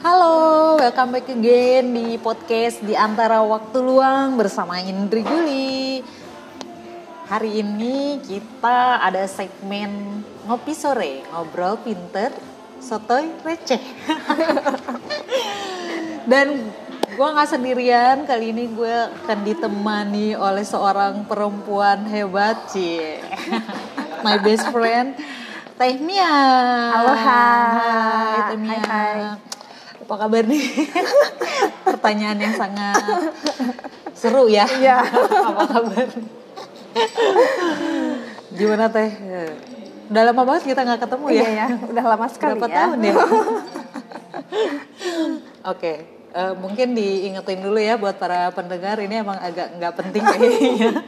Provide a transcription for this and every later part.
Halo, welcome back again di podcast di antara waktu luang bersama Indri Juli. Hari ini kita ada segmen ngopi sore, ngobrol pinter, sotoy receh. Dan gue nggak sendirian, kali ini gue akan ditemani oleh seorang perempuan hebat, cie. My best friend, Teh Mia. Halo, hai. Hai, Teh Mia. Hai, hai. Apa kabar nih? Pertanyaan yang sangat seru ya. Iya. Apa kabar? Gimana teh? Udah lama banget kita nggak ketemu ya? Iya ya, udah lama sekali Berapa ya. tahun ya? Oke, eh, mungkin diingetin dulu ya buat para pendengar ini emang agak nggak penting kayaknya.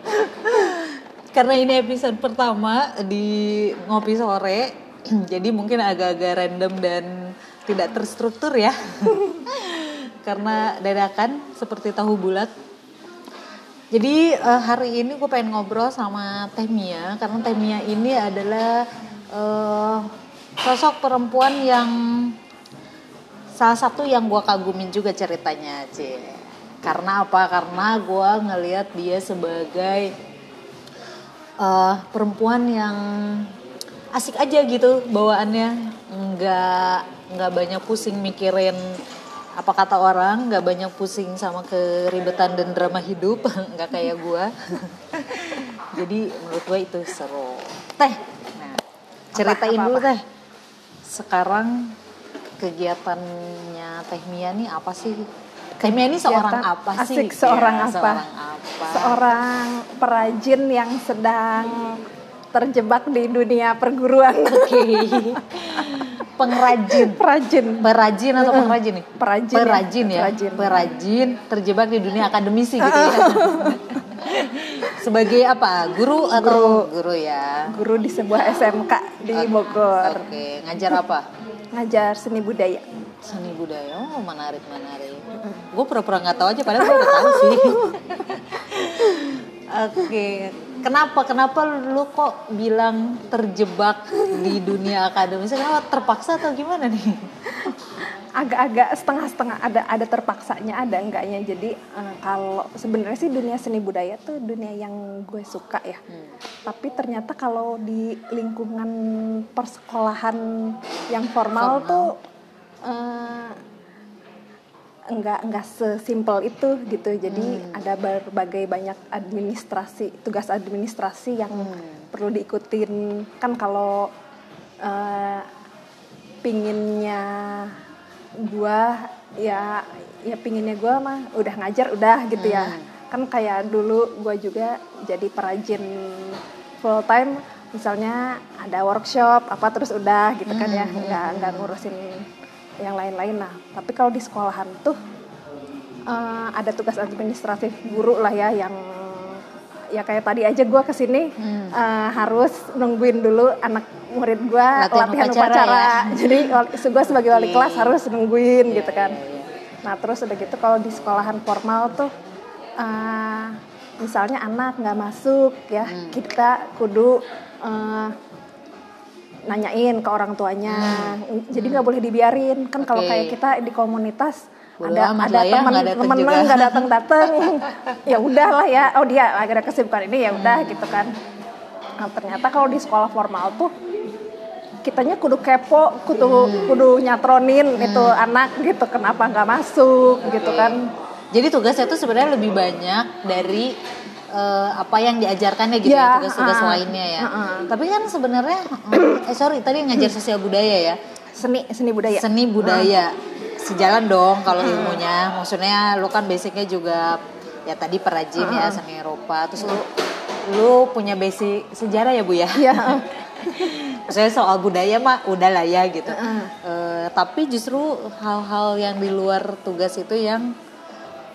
Karena ini episode pertama di ngopi sore, jadi mungkin agak-agak random dan tidak terstruktur ya. Karena dadakan seperti tahu bulat. Jadi eh, hari ini gue pengen ngobrol sama Teh Mia karena Teh Mia ini adalah eh, sosok perempuan yang salah satu yang gue kagumin juga ceritanya, Cie. Karena apa? Karena gue ngelihat dia sebagai eh, perempuan yang asik aja gitu bawaannya, nggak nggak banyak pusing mikirin apa kata orang, nggak banyak pusing sama keribetan dan drama hidup, nggak kayak gue. Jadi menurut gue itu seru. Teh, nah ceritain apa, dulu apa? teh. Sekarang kegiatannya Teh Mia nih apa sih? Teh Mia ini seorang Kegiatan apa sih? asik, seorang Ya, apa? Seorang apa? Seorang perajin yang sedang terjebak di dunia perguruan. Oke. Pengrajin. perajin. Perajin atau pengrajin nih? Perajin ya, Perajin ya. perajin. Perajin terjebak di dunia akademisi gitu ya. Sebagai apa? Guru atau guru, ya? Guru di sebuah SMK di Bogor. Oke, ngajar apa? Ngajar seni budaya. Seni budaya. Oh, menarik, menarik. Gue pura-pura nggak tahu aja padahal gue udah tahu sih. Oke, kenapa kenapa lu kok bilang terjebak di dunia akademis? Kenapa terpaksa atau gimana nih? agak-agak setengah-setengah ada ada terpaksanya ada enggaknya jadi eh, kalau sebenarnya sih dunia seni budaya tuh dunia yang gue suka ya tapi ternyata kalau di lingkungan persekolahan yang formal, Formal. tuh eh, enggak enggak sesimpel itu gitu. Jadi ada berbagai banyak administrasi tugas administrasi yang perlu diikutin. Kan kalau eh, pinginnya gua ya ya pinginnya gua mah udah ngajar udah gitu ya. Kan kayak dulu gua juga jadi perajin full time misalnya ada workshop apa terus udah gitu kan ya. Nggak nggak ngurusin yang lain-lain nah tapi kalau di sekolahan tuh eh, ada tugas administratif guru lah ya yang ya kayak tadi aja gua ke sini eh, harus nungguin dulu anak murid gua Latihan latihan, upacara upacara, ya. jadi gue sebagai wali Oke. kelas harus nungguin gitu kan Iya, iya. nah terus udah gitu kalau di sekolahan formal tuh eh, misalnya anak nggak masuk ya Hmm. kita kudu eh, nanyain ke orang tuanya jadi nggak boleh dibiarin kan kalau Hmm. Oke. kayak kita di komunitas Bodo ada lah ya, teman temen nggak datang datang ya udahlah ya oh dia ada kesibukan ini ya udah Hmm. gitu kan nah, ternyata kalau di sekolah formal tuh kitanya kudu kepo kudu Hmm. kudu nyatronin itu anak gitu kenapa nggak masuk gitu Oke. kan Jadi tugasnya tuh sebenarnya lebih banyak dari eh, apa yang diajarkannya gitu ya, Ya, tugas-tugas ah, lainnya ya. ah, ah. Tapi kan sebenarnya eh sorry tadi ngajar sosial budaya ya. seni seni budaya Seni budaya. Sejalan dong kalau ilmunya. Maksudnya lu kan basicnya juga ya tadi perajin ya seni Eropa terus lu lu punya basic sejarah ya Bu ya? ya Maksudnya soal budaya mah udah lah ya gitu. Eh, tapi justru hal-hal yang di luar tugas itu yang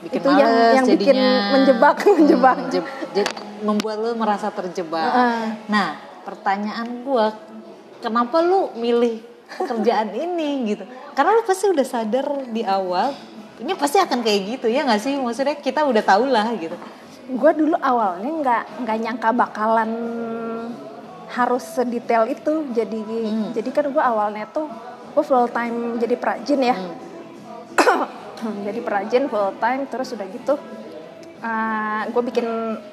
bikin Itu yang- males yang bikin jadinya. menjebak, menjebak. Hmm, jeb- je- membuat lu merasa terjebak. Heeh. Nah, pertanyaan gua, kenapa lu milih pekerjaan ini gitu? Karena lu pasti udah sadar di awal ini pasti akan kayak gitu ya nggak sih? Maksudnya kita udah tahu lah gitu. gue dulu awalnya nggak nggak nyangka bakalan harus sedetail itu jadi Hmm. jadi kan gue awalnya tuh gue full time jadi perajin ya jadi perajin full time terus udah gitu uh, gue bikin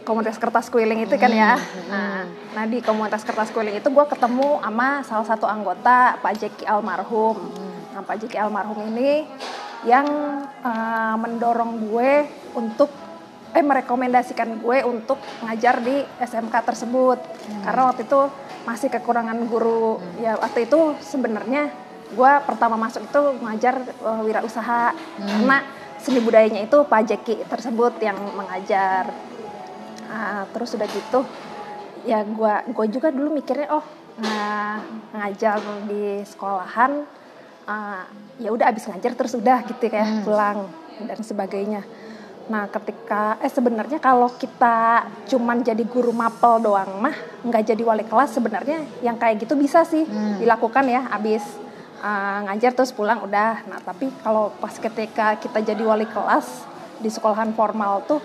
komunitas kertas keliling itu kan ya. Nah, nah di komunitas kertas keliling itu gue ketemu sama salah satu anggota Pak Jeki almarhum. Nah Pak Jeki almarhum ini yang uh, mendorong gue untuk eh merekomendasikan gue untuk ngajar di SMK tersebut. Hmm. karena waktu itu masih kekurangan guru. Hmm. ya waktu itu sebenarnya gue pertama masuk itu ngajar uh, wirausaha hmm. karena seni budayanya itu Pak Jeki tersebut yang mengajar uh, terus udah gitu ya gue gue juga dulu mikirnya oh nah, ngajar di sekolahan uh, ya udah abis ngajar terus udah gitu kayak hmm. pulang dan sebagainya Nah, ketika eh sebenarnya kalau kita cuman jadi guru mapel doang mah nggak jadi wali kelas sebenarnya yang kayak gitu bisa sih hmm. dilakukan ya abis uh, ngajar terus pulang udah. Nah, tapi kalau pas ketika kita jadi wali kelas di sekolahan formal tuh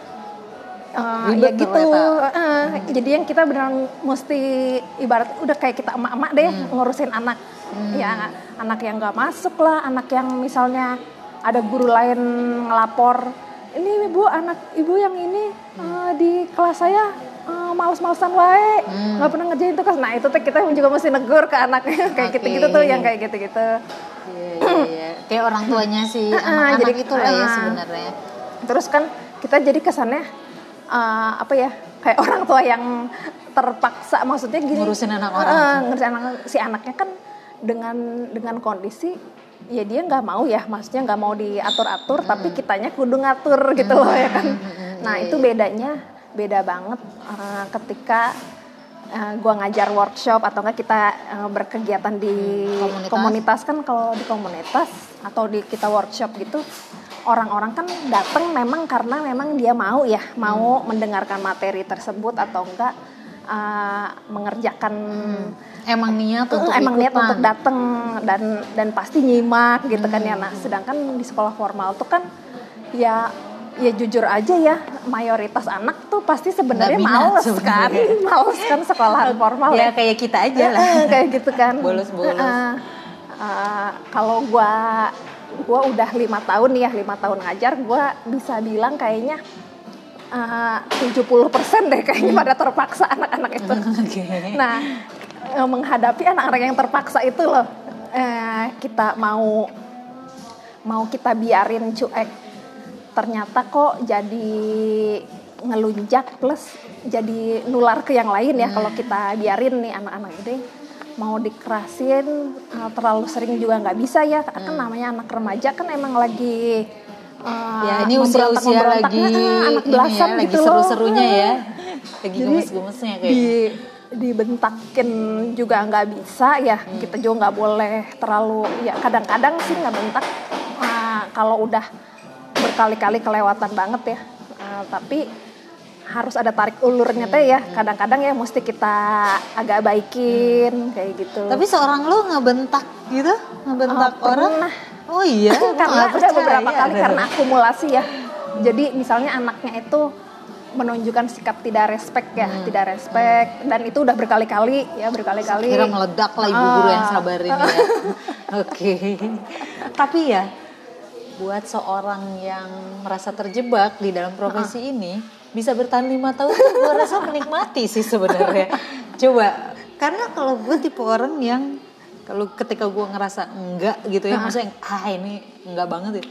Uh, ya gitu, uh, hmm. jadi yang kita benar mesti ibarat udah kayak kita emak-emak deh hmm. ngurusin anak, hmm. ya anak yang nggak masuk lah, anak yang misalnya ada guru lain ngelapor ini ibu anak ibu yang ini uh, di kelas saya uh, males-malesan wae. Hmm. nggak pernah ngerjain tugas. Nah itu tuh kita juga mesti negur ke anaknya kayak okay. gitu-gitu tuh yang kayak gitu-gitu. Iya, iya, iya. kayak orang tuanya sih anak-anak jadi gitu lah ya sebenarnya. Terus kan kita jadi kesannya uh, apa ya kayak orang tua yang terpaksa maksudnya gini. Ngurusin anak orang. uh, ngurusin anak si anaknya kan dengan dengan kondisi ya dia nggak mau ya maksudnya nggak mau diatur-atur hmm. tapi kitanya kudu ngatur gitu loh ya kan. nah itu bedanya beda banget uh, ketika uh, gua ngajar workshop atau enggak kita uh, berkegiatan di komunitas. komunitas kan kalau di komunitas atau di kita workshop gitu orang-orang kan datang memang karena memang dia mau ya mau hmm. mendengarkan materi tersebut atau enggak uh, mengerjakan hmm emang niat untuk emang ikutan. niat untuk datang dan dan pasti nyimak gitu hmm. kan ya nah sedangkan di sekolah formal tuh kan ya ya jujur aja ya mayoritas anak tuh pasti sebenarnya males kan. Males kan sekolah formal ya, ya kayak kita aja lah. Kayak gitu kan. Bolos-bolos uh, uh, kalau gua gua udah lima tahun ya lima tahun ngajar gua bisa bilang kayaknya tujuh puluh persen deh kayaknya pada terpaksa anak-anak itu. Okay. Nah, Eh, menghadapi anak-anak yang terpaksa itu loh. Eh, kita mau mau kita biarin cuek ternyata kok jadi ngelunjak plus jadi nular ke yang lain ya. Hmm. kalau kita biarin nih anak-anak ini mau dikerasin uh, terlalu sering juga nggak bisa ya. Kan hmm. namanya anak remaja kan emang lagi uh, ya ini usia-usia lagi anak belasan ya, gitu lagi seru-serunya ya. Lagi gemes-gemesnya kayak. di, dibentakin juga nggak bisa ya. Hmm. kita juga nggak boleh terlalu ya kadang-kadang sih nggak bentak. Nah, kalau udah berkali-kali kelewatan banget ya nah, tapi harus ada tarik ulurnya teh ya kadang-kadang ya mesti kita agak baikin kayak gitu tapi seorang lo ngebentak gitu ngebentak oh, orang pernah. oh iya karena ada beberapa kali karena akumulasi ya jadi misalnya anaknya itu menunjukkan sikap tidak respect ya, hmm. tidak respect dan itu udah berkali-kali ya berkali-kali. Kira meledak lah ibu guru yang sabar ini ya. Oke. Okay. Tapi ya buat seorang yang merasa terjebak di dalam profesi uh. ini bisa bertahan lima tahun tuh gue rasa menikmati sih sebenarnya. Coba karena kalau gue tipe orang yang kalau ketika gue ngerasa enggak gitu ya, uh. maksudnya ah ini enggak banget ya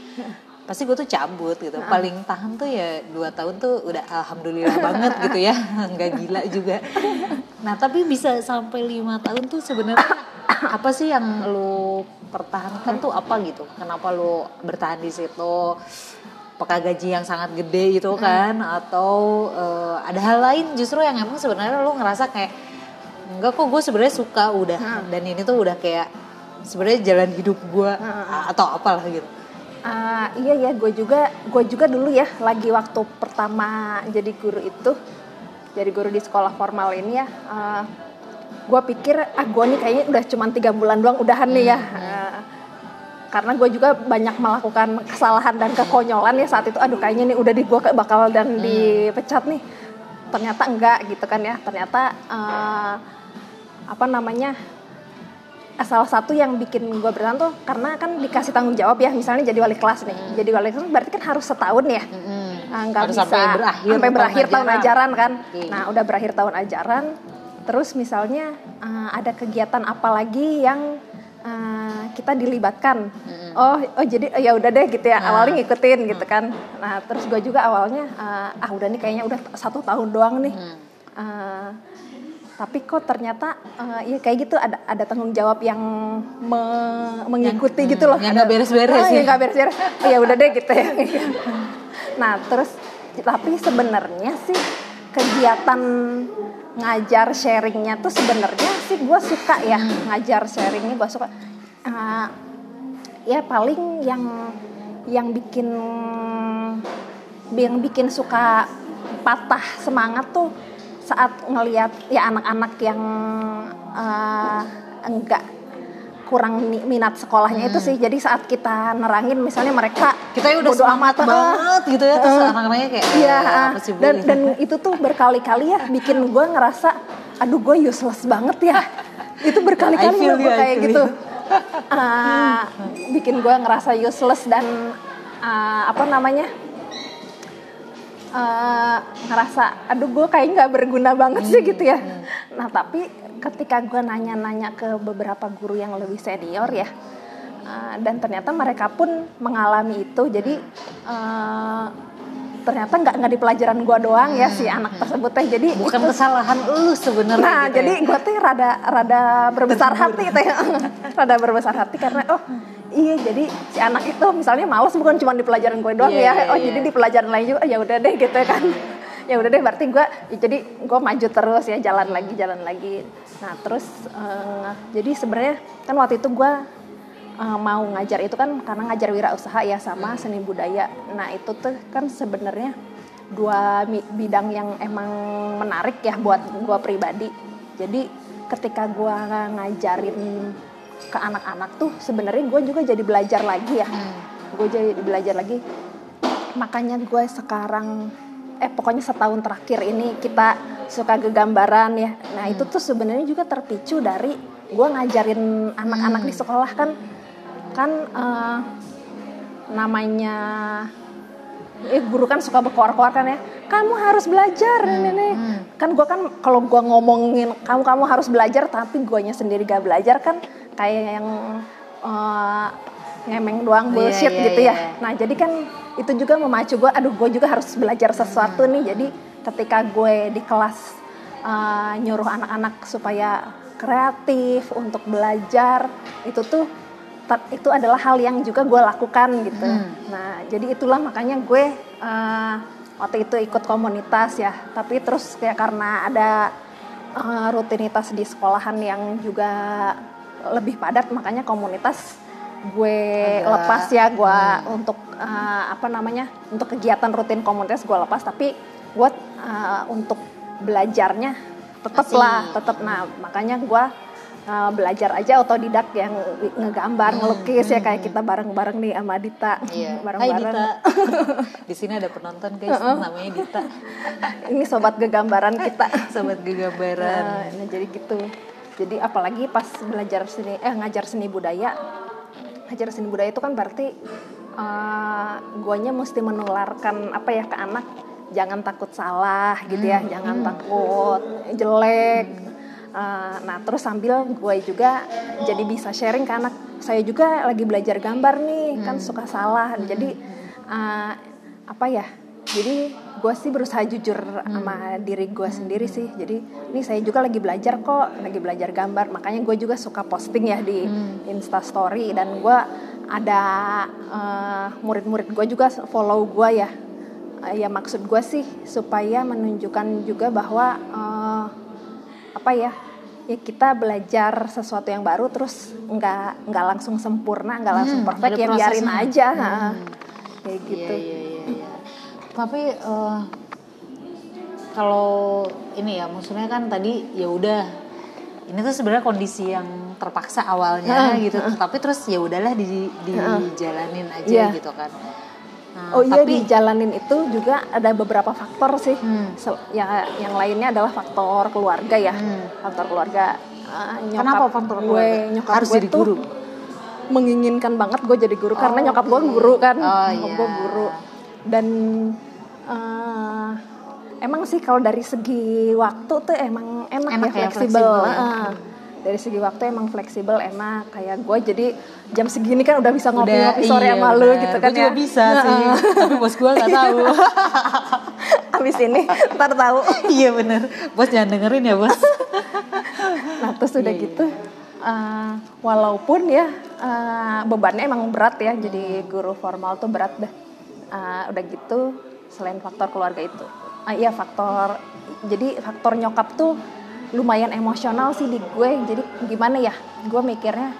pasti gue tuh cabut gitu nah. paling tahan tuh ya dua tahun tuh udah alhamdulillah banget gitu ya nggak gila juga nah tapi bisa sampai lima tahun tuh sebenarnya apa sih yang lo pertahankan tuh apa gitu kenapa lo bertahan di situ apakah gaji yang sangat gede itu hmm. kan atau uh, ada hal lain justru yang emang sebenarnya lo ngerasa kayak enggak kok gue sebenarnya suka udah hmm. dan ini tuh udah kayak sebenarnya jalan hidup gue hmm. atau apalah gitu Uh, iya ya, gue juga gue juga dulu ya lagi waktu pertama jadi guru itu, jadi guru di sekolah formal ini ya. Uh, gue pikir ah gue nih kayaknya udah cuma tiga bulan doang udahan nih ya. Uh, karena gue juga banyak melakukan kesalahan dan kekonyolan ya saat itu. Aduh kayaknya nih udah di gue bakal dan hmm. dipecat nih. Ternyata enggak gitu kan ya. Ternyata uh, apa namanya salah satu yang bikin gue bertahan tuh karena kan dikasih tanggung jawab ya misalnya jadi wali kelas nih jadi wali kelas berarti kan harus setahun ya Nah, nggak Harus bisa sampai berakhir sampai tahun berakhir tahun ajaran. ajaran kan Oke. nah udah berakhir tahun ajaran terus misalnya eh, ada kegiatan apa lagi yang eh, kita dilibatkan? Oh oh jadi ya udah deh gitu ya Nah. awalnya ngikutin gitu kan. Nah terus gue juga awalnya eh, ah udah nih kayaknya udah satu tahun doang nih. Hmm. Eh, tapi kok ternyata eh, ya kayak gitu ada ada tanggung jawab yang me- mengikuti hmm, gitu loh. yang Ada- nggak beres-beres Ah, ya. yang nggak beres-beres. Oh, ya udah deh gitu ya. Nah terus tapi sebenarnya sih kegiatan ngajar sharingnya tuh sebenarnya sih gue suka ya ngajar sharingnya gue suka. Eh, ya paling yang yang bikin yang bikin suka patah semangat tuh saat ngelihat ya anak-anak yang eh, enggak kurang mi- minat sekolahnya itu sih jadi saat kita nerangin misalnya mereka Kita ya udah semangat amat, banget gitu ya terus eh, anak-anaknya kayak Iya, "Eh, apa sih, Bu?" dan dan itu tuh berkali-kali ya bikin gue ngerasa, aduh gue useless banget ya. Itu berkali-kali gue I kayak feel gitu. Ah, bikin gue ngerasa useless dan ah, apa namanya? eh, ngerasa, aduh gue kayak nggak berguna banget sih gitu ya. Nah tapi ketika gue nanya-nanya ke beberapa guru yang lebih senior ya, eh, dan ternyata mereka pun mengalami itu, jadi eh, ternyata nggak nggak di pelajaran gue doang ya si anak tersebut teh. Jadi bukan itu- kesalahan lu sebenarnya Nah, gitu jadi ya. gue tuh rada rada berbesar hati teh, rada berbesar hati karena oh iya jadi si anak itu misalnya males bukan cuma di pelajaran gue doang Iya, ya, iya, oh iya. jadi di pelajaran lain juga ya udah deh gitu kan, ya udah deh berarti gue ya jadi gue maju terus ya jalan lagi jalan lagi. Nah terus eh, jadi sebenarnya kan waktu itu gue eh, mau ngajar itu kan karena ngajar wirausaha ya sama seni budaya. Nah itu tuh kan sebenarnya dua bidang yang emang menarik ya buat gue pribadi. Jadi ketika gue ngajarin ke anak-anak tuh sebenarnya gue juga jadi belajar lagi ya. Gue jadi belajar lagi. Makanya gue sekarang eh pokoknya setahun terakhir ini kita suka gegambaran ya. Nah itu tuh sebenarnya juga terpicu dari gue ngajarin anak-anak di sekolah kan. Kan eh, namanya eh guru kan suka berkoar-koar kan ya. Kamu harus belajar nenek. kan gue kan kalau gue ngomongin kamu kamu harus belajar tapi guanya sendiri gak belajar kan kayak yang eh, ngemeng doang Iya, bullshit iya, gitu ya. iya. nah jadi kan itu juga memacu gue aduh gue juga harus belajar sesuatu nih jadi ketika gue di kelas eh, nyuruh anak-anak supaya kreatif untuk belajar itu tuh itu adalah hal yang juga gue lakukan gitu. Nah, jadi itulah makanya gue eh, waktu itu ikut komunitas ya. Tapi terus kayak karena ada eh, rutinitas di sekolahan yang juga lebih padat, makanya komunitas gue Agak- lepas ya gue untuk eh, apa namanya untuk kegiatan rutin komunitas gue lepas. Tapi gue eh, untuk belajarnya tetap Masih. lah, tetap. Nah, makanya gue uh, belajar aja otodidak yang ngegambar, ngelukis ya kayak kita bareng-bareng nih sama Dita. Iya. Hai Bareng-bareng. Dita. Di sini ada penonton guys, namanya Dita. Ini sobat gegambaran kita. Sobat gegambaran. Nah, nah, jadi gitu. Jadi apalagi pas belajar seni eh ngajar seni budaya. Ngajar seni budaya itu kan berarti uh, guanya mesti menularkan apa ya ke anak. Jangan takut salah gitu ya, jangan takut jelek. Uh, nah terus sambil gue juga jadi bisa sharing ke anak. Saya juga lagi belajar gambar nih kan suka salah. Jadi uh, apa ya jadi gue sih berusaha jujur sama diri gue sendiri sih. Jadi ini saya juga lagi belajar kok lagi belajar gambar. Makanya gue juga suka posting ya di instastory dan gue ada eh, murid-murid gue juga follow gue ya. Eh, ya maksud gue sih supaya menunjukkan juga bahwa eh, apa ya ya kita belajar sesuatu yang baru terus nggak nggak langsung sempurna nggak langsung Hmm, perfect ya biarin aja. Ha. kayak gitu. Iya, iya, iya. Tapi eh, kalau ini ya, maksudnya kan tadi ya udah ini tuh sebenarnya kondisi yang terpaksa awalnya Heeh, gitu, tapi terus ya udahlah di dijalanin aja Iya. gitu kan. Nah, Oh iya tapi dijalanin itu juga ada beberapa faktor sih. Hmm. Ya yang lainnya adalah faktor keluarga ya. Hmm. Faktor keluarga uh, nyokap Kenapa faktor gue keluarga? nyokap Harus gue jadi guru? menginginkan banget gue jadi guru karena Oh, nyokap gue oke. guru kan Oh, nyokap iya. gue guru dan eh, emang sih kalau dari segi waktu tuh emang enak, Enak ya ya, fleksibel fleksibel ya. Eh, dari segi waktu emang fleksibel enak kayak gue jadi jam segini kan udah bisa ngopi-ngopi sore iya, sama lu gitu kan Gue juga ya bisa sih, tapi bos gue gak tahu. abis ini ntar tahu iya bener, bos jangan dengerin ya bos. Nah terus udah Iya, gitu, eh, walaupun ya eh, bebannya emang berat ya, jadi guru formal tuh berat dah. Eh, udah gitu, selain faktor keluarga itu, ah iya faktor, jadi faktor nyokap tuh lumayan emosional sih di gue. Jadi gimana ya, gue mikirnya,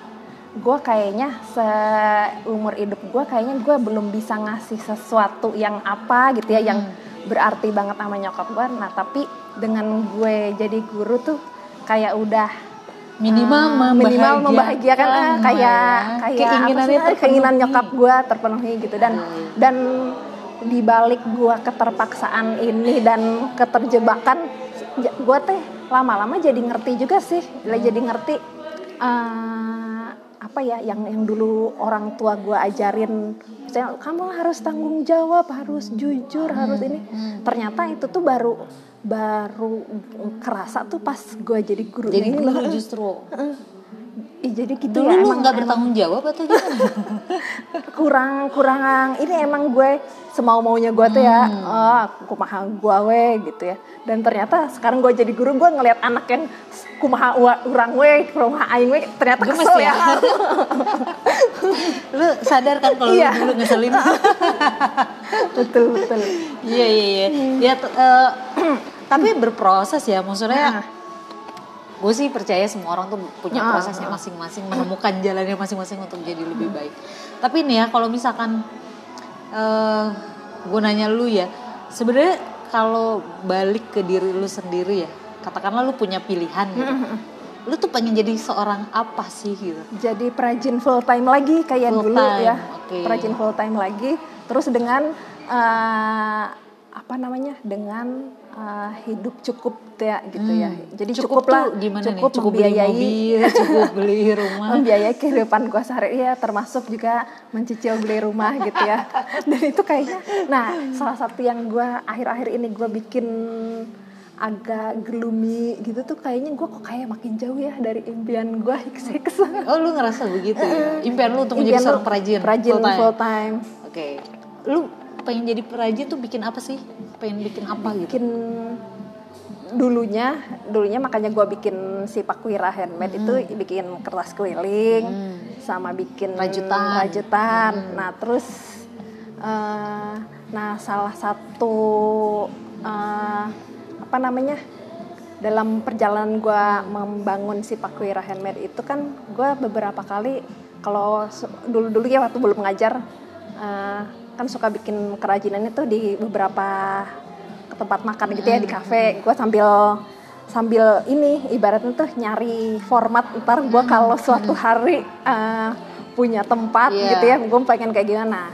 gue kayaknya seumur hidup gue kayaknya gue belum bisa ngasih sesuatu yang apa gitu ya, yang berarti banget sama nyokap gue. Nah tapi dengan gue jadi guru tuh kayak udah Minimal ah, minimal membahagiakan ah, kayak ya. kayak Keinginannya apa sih, ah, keinginan nyokap gue terpenuhi gitu. Dan Hmm. dan di balik gue keterpaksaan ini dan keterjebakan gue teh lama-lama jadi ngerti juga sih. Jadi ngerti eh, apa ya yang yang dulu orang tua gue ajarin. Misalnya kamu harus tanggung jawab harus jujur harus ini. ternyata itu tuh baru baru kerasa tuh pas gue jadi guru Jadi ini guru justru. Ih, jadi gitu Dulu ya lu nggak emang bertanggung jawab atau gimana? kurang kurang ini emang gue semau maunya gue tuh ya oh kumaha gue we gitu ya dan ternyata sekarang gue jadi guru gue ngelihat anak yang kumaha urang we kumaha aing we ternyata Gemes kesel ya? ya, lu sadar kan kalau Iya. lu dulu ngeselin? betul betul Iya iya iya. Ya eh, tapi berproses ya maksudnya. Gue sih percaya semua orang tuh punya Ah, prosesnya masing-masing, menemukan jalannya masing-masing untuk jadi lebih baik. Tapi nih ya kalau misalkan eh gue nanya lu ya, sebenarnya kalau balik ke diri lu sendiri ya, katakanlah lu punya pilihan gitu. Lu tuh pengen jadi seorang apa sih gitu? jadi perajin full time lagi kayak Full dulu time, ya oke. perajin full time lagi terus dengan eh, apa namanya dengan eh, hidup cukup ya gitu ya jadi Hmm. Cukup, cukup, lah gimana nih? cukup, Cukup beli membiayai mobil, cukup beli rumah. membiayai kehidupan gue sehari ya termasuk juga mencicil beli rumah gitu ya dan itu kayaknya nah salah satu yang gue akhir-akhir ini gue bikin agak gloomy gitu tuh kayaknya gue kok kayak makin jauh ya dari impian gue hicks Oh lu ngerasa begitu ya? Impian lu untuk menjadi Impian seorang lu perajin, perajin full time. full time Oke. Lu pengen jadi perajin tuh bikin apa sih? Pengen bikin apa gitu? bikin dulunya dulunya makanya gue bikin si Pakwira handmade itu bikin kertas keliling sama bikin Rajutan. rajutan. nah terus eh, nah salah satu eh, apa namanya dalam perjalanan gue membangun si Pakwira handmade itu kan gue beberapa kali kalau dulu dulu ya waktu belum ngajar eh, kan suka bikin kerajinannya tuh di beberapa tempat makan gitu ya di kafe. Gue sambil sambil ini ibaratnya tuh nyari format ntar gue kalau suatu hari eh, punya tempat Iya. gitu ya gue pengen kayak gimana.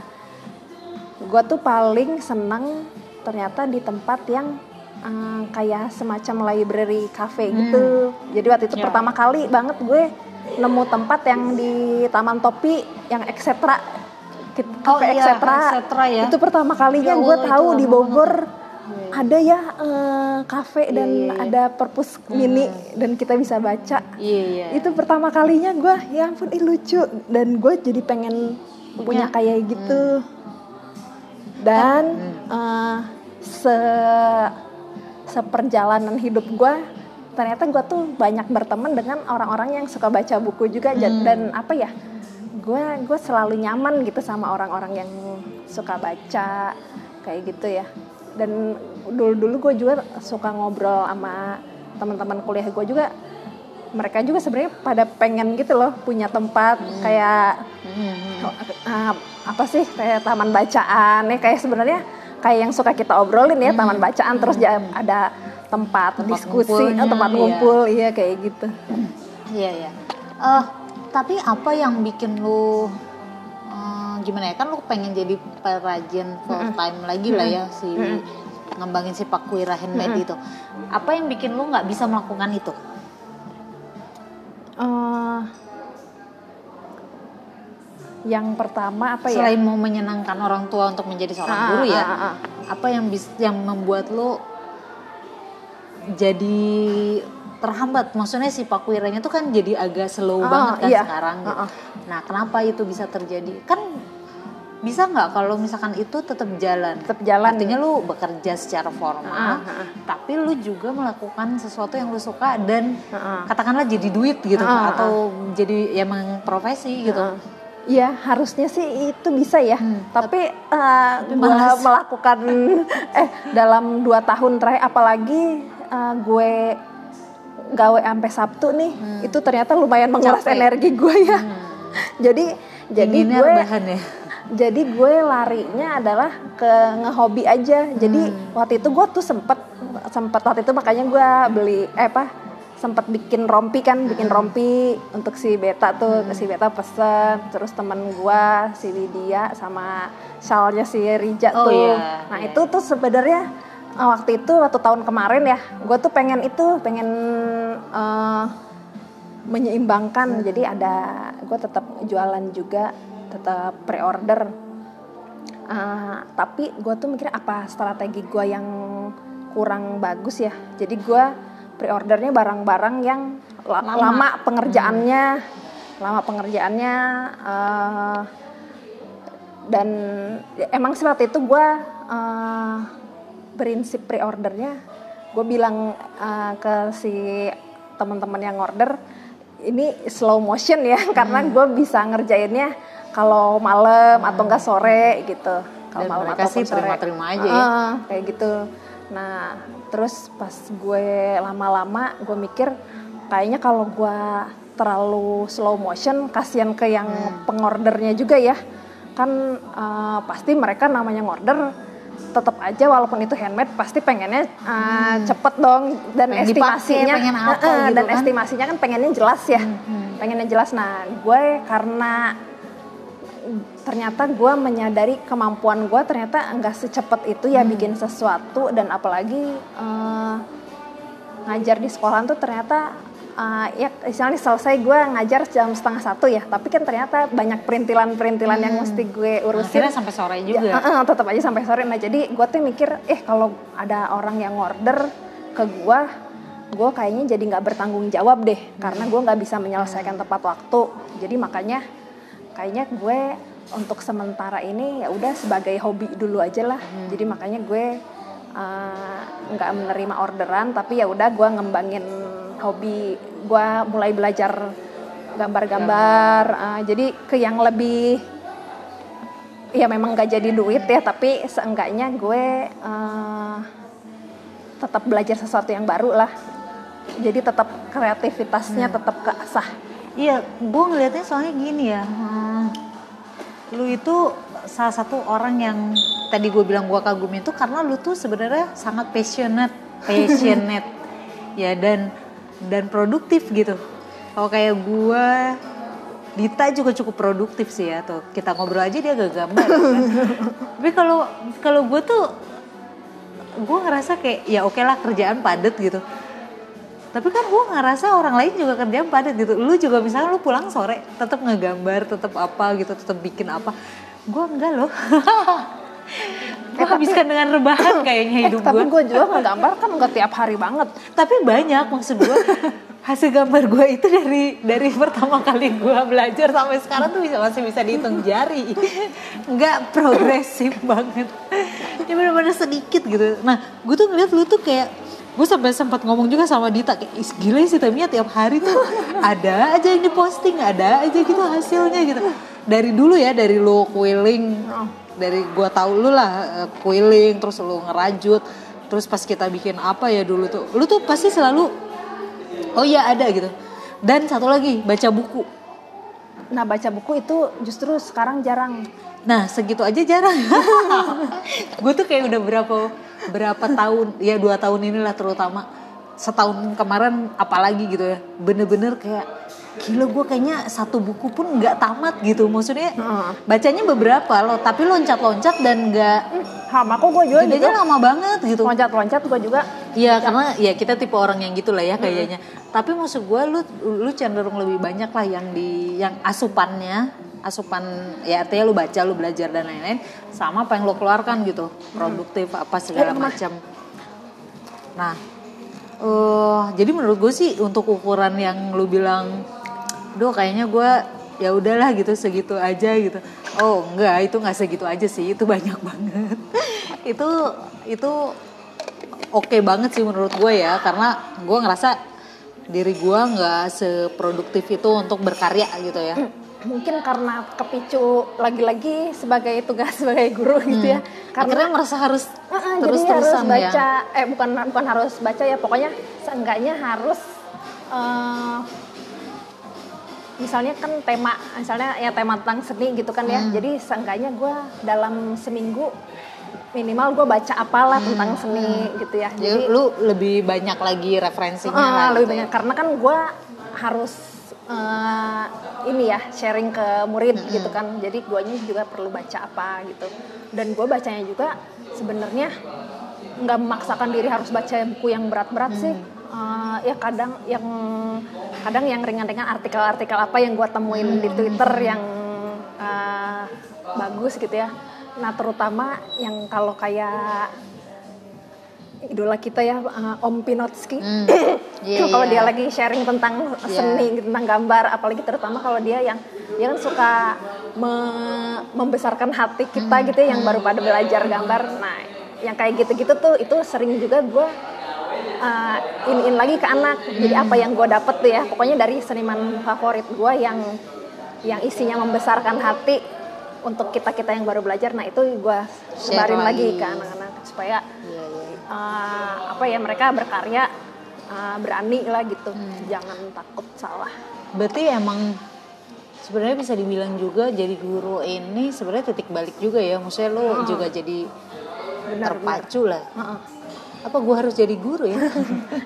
Gue tuh paling seneng ternyata di tempat yang eh, kayak semacam library cafe gitu. Jadi waktu itu Ya. pertama kali banget gue nemu tempat yang di Taman Topi yang eksetra Oh cafe iya, Etcetera. ya. itu pertama kalinya Ya gue tahu di Bogor ada ya eh, kafe dan iya, iya. ada perpus mini dan kita bisa baca. Iya iya. itu pertama kalinya gue ya ampun ih lucu. Dan gue jadi pengen punya, Punya. kayak gitu. Dan eh, se seperjalanan hidup gue ternyata gue tuh banyak berteman dengan orang-orang yang suka baca buku juga Ja- dan apa ya gue gue selalu nyaman gitu sama orang-orang yang suka baca kayak gitu ya. Dan dulu dulu gue juga suka ngobrol sama teman-teman kuliah gue juga. Mereka juga sebenarnya pada pengen gitu loh punya tempat kayak Hmm, uh, apa sih kayak taman bacaan ya. Kayak sebenarnya kayak yang suka kita obrolin ya taman bacaan. Terus ja- ada tempat, Tempat diskusi ngumpulnya, eh, tempat iya. ngumpul iya kayak gitu. Iya iya. Eh tapi apa yang bikin lu eh, gimana ya kan lu pengen jadi perajin full time lagi lah ya si ngembangin si Pakwira handmade itu. Apa yang bikin lu nggak bisa melakukan itu? yang pertama apa ya? Selain mau menyenangkan orang tua untuk menjadi seorang Ah, guru ya, ah, ah, ah. apa yang bis, yang membuat lo jadi terhambat? Maksudnya si pakuiranya tuh kan jadi agak slow Ah, banget kan iya. sekarang. gitu. Ah, ah. Nah, kenapa itu bisa terjadi? Kan bisa nggak kalau misalkan itu tetap jalan? Tetap jalan. Artinya lu bekerja secara formal, Ah, ah, ah. tapi lu juga melakukan sesuatu yang lu suka dan Ah, ah. katakanlah jadi duit gitu, Ah, ah. atau jadi ya emang profesi gitu. Heeh. Iya harusnya sih itu bisa ya, Hmm, tapi uh, gue malas. melakukan eh dalam dua tahun terakhir apalagi uh, gue gawe sampai Sabtu nih, itu ternyata lumayan menguras Hmm. Capek. energi gue ya. jadi jadi Inginnya gue rebahan ya. jadi gue larinya adalah ke ngehobi aja. Jadi Hmm. waktu itu gue tuh sempet sempet waktu itu makanya gue beli eh apa sempet bikin rompi kan, Hmm. bikin rompi untuk si Beta tuh, si Beta pesen, terus temen gue si Lydia sama shalnya si Rija Oh, tuh. iya, Nah iya. itu tuh sebenarnya waktu itu waktu tahun kemarin ya, gue tuh pengen itu pengen eh, menyeimbangkan. Jadi ada gue tetap jualan juga, tetap pre-order. Ah, tapi gue tuh mikir apa strategi gue yang kurang bagus ya. Jadi gue pre-ordernya barang-barang yang la- Lama. lama, pengerjaannya, lama pengerjaannya. eh, dan ya, emang sih waktu itu gue eh, prinsip pre-ordernya, gue bilang eh, ke si teman-teman yang order ini slow motion ya karena gue bisa ngerjainnya kalau malam atau enggak sore gitu kalau malam ataupun sih sore. terima-terima aja ya. Heeh, kayak gitu nah terus pas gue lama-lama gue mikir kayaknya kalau gue terlalu slow motion kasihan ke yang Hmm. pengordernya juga ya kan eh, pasti mereka namanya ngorder tetap aja walaupun itu handmade pasti pengennya eh, cepet dong. Dan Hmm. Pengen estimasinya pengen apa eh, gitu dan kan. estimasinya kan pengennya jelas ya. Pengennya jelas. Nah gue karena ternyata gue menyadari kemampuan gue ternyata enggak secepat itu ya bikin sesuatu. Dan apalagi eh, ngajar di sekolahan tuh ternyata eh, ya misalnya selesai gue ngajar jam setengah satu ya tapi kan ternyata banyak perintilan-perintilan yang mesti gue urusin Akhirnya sampai sore juga. Ya, eh, eh, tetap aja sampai sore. Nah jadi gue tuh mikir, eh kalau ada orang yang order ke gue, gue kayaknya jadi nggak bertanggung jawab deh, karena gue nggak bisa menyelesaikan tepat waktu. Jadi makanya kayaknya gue untuk sementara ini ya udah sebagai hobi dulu aja lah. Jadi makanya gue nggak menerima orderan, tapi ya udah gue ngembangin hobi. Gue mulai belajar gambar-gambar. eh, jadi ke yang lebih ya memang gak jadi duit ya tapi seenggaknya gue eh, tetap belajar sesuatu yang baru lah jadi tetap kreativitasnya tetap keasah Iya, gue ngelihatnya soalnya gini ya. hmm, lu itu salah satu orang yang tadi gue bilang gue kagum itu karena lu tuh sebenarnya sangat passionate, passionate ya dan dan produktif gitu. Kalau kayak gue, Dita juga cukup produktif sih ya tuh. Kita ngobrol aja dia gak gambar. kan. Tapi kalau kalau gue tuh gue ngerasa kayak ya oke lah kerjaan padet gitu tapi kan gue ngerasa orang lain juga kerjaan padat gitu lu juga misalnya lu pulang sore tetap ngegambar tetap apa gitu tetap bikin apa gue enggak loh gue habiskan dengan rebahan kayaknya hidup Eh, tapi gue juga ngegambar kan nggak tiap hari banget. Tapi banyak maksud gue hasil gambar gue itu dari dari pertama kali gue belajar sampai sekarang tuh bisa masih bisa dihitung jari. Nggak progresif banget. Ya benar-benar sedikit gitu. Nah gue tuh ngeliat lu tuh kayak gue sampai sempat ngomong juga sama Dita kayak "Is, gila sih Tamia tiap hari tuh ada aja yang diposting ada aja gitu hasilnya gitu. Dari dulu ya dari lu keliling dari gue tahu lu lah eh, keliling terus lu ngerajut terus pas kita bikin apa ya dulu tuh lu tuh pasti selalu oh iya ada gitu. Dan satu lagi baca buku. Nah baca buku itu justru sekarang jarang. Nah segitu aja jarang. Gue tuh kayak udah berapa berapa tahun ya dua tahun inilah terutama. Setahun kemarin apalagi gitu ya. Bener-bener kayak gila gue kayaknya satu buku pun nggak tamat gitu. Maksudnya Heeh. bacanya beberapa loh tapi loncat-loncat dan nggak sama kok gue juga jadinya gitu. lama banget gitu. Loncat-loncat gue juga. Iya karena ya kita tipe orang yang gitulah ya kayaknya. Tapi maksud gue lu lu cenderung lebih banyak lah yang di yang asupannya asupan ya artinya lu baca lu belajar dan lain-lain sama apa yang lu keluarkan gitu. Produktif apa segala macam. Nah, eh jadi menurut gue sih untuk ukuran yang lu bilang, duh kayaknya gue ya udahlah gitu segitu aja gitu. Oh enggak itu nggak segitu aja sih itu banyak banget. itu itu oke banget sih menurut gue ya karena gue ngerasa diri gue nggak seproduktif itu untuk berkarya gitu ya. mungkin karena kepicu lagi-lagi sebagai tugas sebagai guru gitu ya karena Akhirnya merasa harus Uh-uh, terus jadi harus terusan baca ya. eh bukan bukan harus baca ya pokoknya seenggaknya harus eh, misalnya kan tema misalnya ya tema tentang seni gitu kan ya. Jadi seenggaknya gue dalam seminggu minimal gue baca apalah tentang seni gitu ya. Jadi lu lebih banyak lagi referensinya Ah, lah lebih gitu banyak. Karena kan gue harus eh, ini ya sharing ke murid gitu kan. Jadi guanya juga perlu baca apa gitu. Dan gue bacanya juga sebenarnya nggak memaksakan diri harus baca buku yang berat-berat sih Eh, ya kadang yang kadang yang ringan-ringan artikel-artikel apa yang gue temuin di Twitter yang eh, bagus gitu ya nah terutama yang kalau kayak idola kita ya uh, Om Pinotsky. Iya, kalau iya. dia lagi sharing tentang seni, tentang gambar, apalagi terutama kalau dia yang dia kan suka me- membesarkan hati kita Hmm. gitu ya, yang baru pada belajar gambar. Nah, yang kayak gitu-gitu tuh itu sering juga gue uh, in lagi ke anak. Jadi Hmm. apa yang gue dapet tuh ya, pokoknya dari seniman favorit gue yang yang isinya membesarkan hati untuk kita kita yang baru belajar. Nah itu gue sebarin lagi ke anak-anak supaya uh, apa ya mereka berkarya uh, berani lah gitu Hmm. jangan takut salah Berarti emang sebenarnya bisa dibilang juga jadi guru ini sebenarnya titik balik juga ya. Maksudnya lu juga jadi Benar, terpacu lah. Heeh. Apa gua harus jadi guru ya?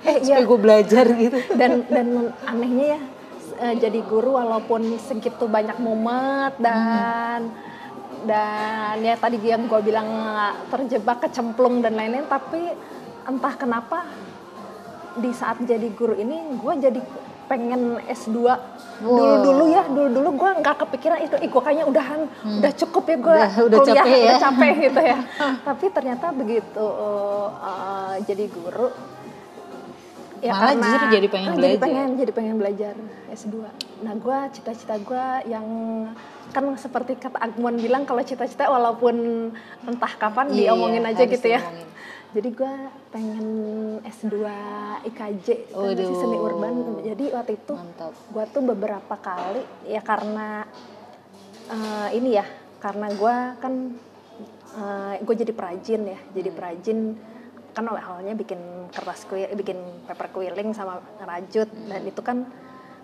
Eh, Supaya iya. gue belajar gitu. dan dan anehnya ya uh, jadi guru walaupun segitu banyak mumet dan dan ya tadi yang gue bilang terjebak kecemplung dan lain-lain tapi entah kenapa di saat jadi guru ini gue jadi pengen S2 dulu dulu ya dulu dulu gue nggak kepikiran itu. Ih gue kayaknya udahan udah cukup ya gue Udah- udah kuliah capek ya. udah capek gitu ya. Tapi ternyata begitu uh, uh, jadi guru Malah justru jadi pengen ah, belajar. jadi pengen jadi pengen belajar S2 nah gue cita-cita gue yang kan seperti kata Agmon bilang kalau cita-cita walaupun entah kapan Iya, diomongin aja gitu ya. diomongin. Jadi gue pengen S2 IKJ kan Waduh. seni urban jadi waktu itu gue tuh beberapa kali ya karena eh, ini ya karena gue kan gue jadi perajin ya. Jadi Hmm. perajin kan awalnya bikin kertas kuil bikin paper quilling sama ngerajut dan itu kan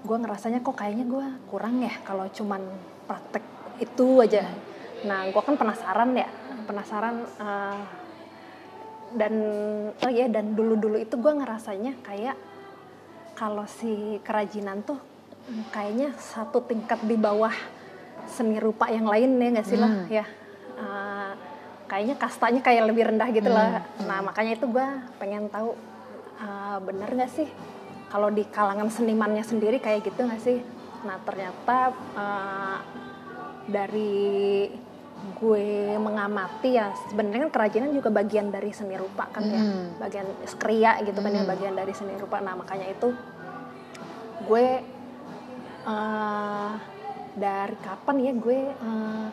gue ngerasanya kok kayaknya gue kurang ya kalau cuman praktek itu aja. Nah gue kan penasaran ya penasaran eh, dan oh ya dan dulu dulu itu gue ngerasanya kayak kalau si kerajinan tuh kayaknya satu tingkat di bawah seni rupa yang lain ya nggak sih lah ya. Eh, kayaknya kastanya kayak lebih rendah gitu lah. Nah makanya itu gue pengen tahu eh, bener nggak sih kalau di kalangan senimannya sendiri kayak gitu nggak sih? Nah ternyata eh, dari gue mengamati ya sebenarnya kan kerajinan juga bagian dari seni rupa kan ya. Bagian skria gitu kan ya bagian dari seni rupa. Nah makanya itu gue eh, dari kapan ya gue eh,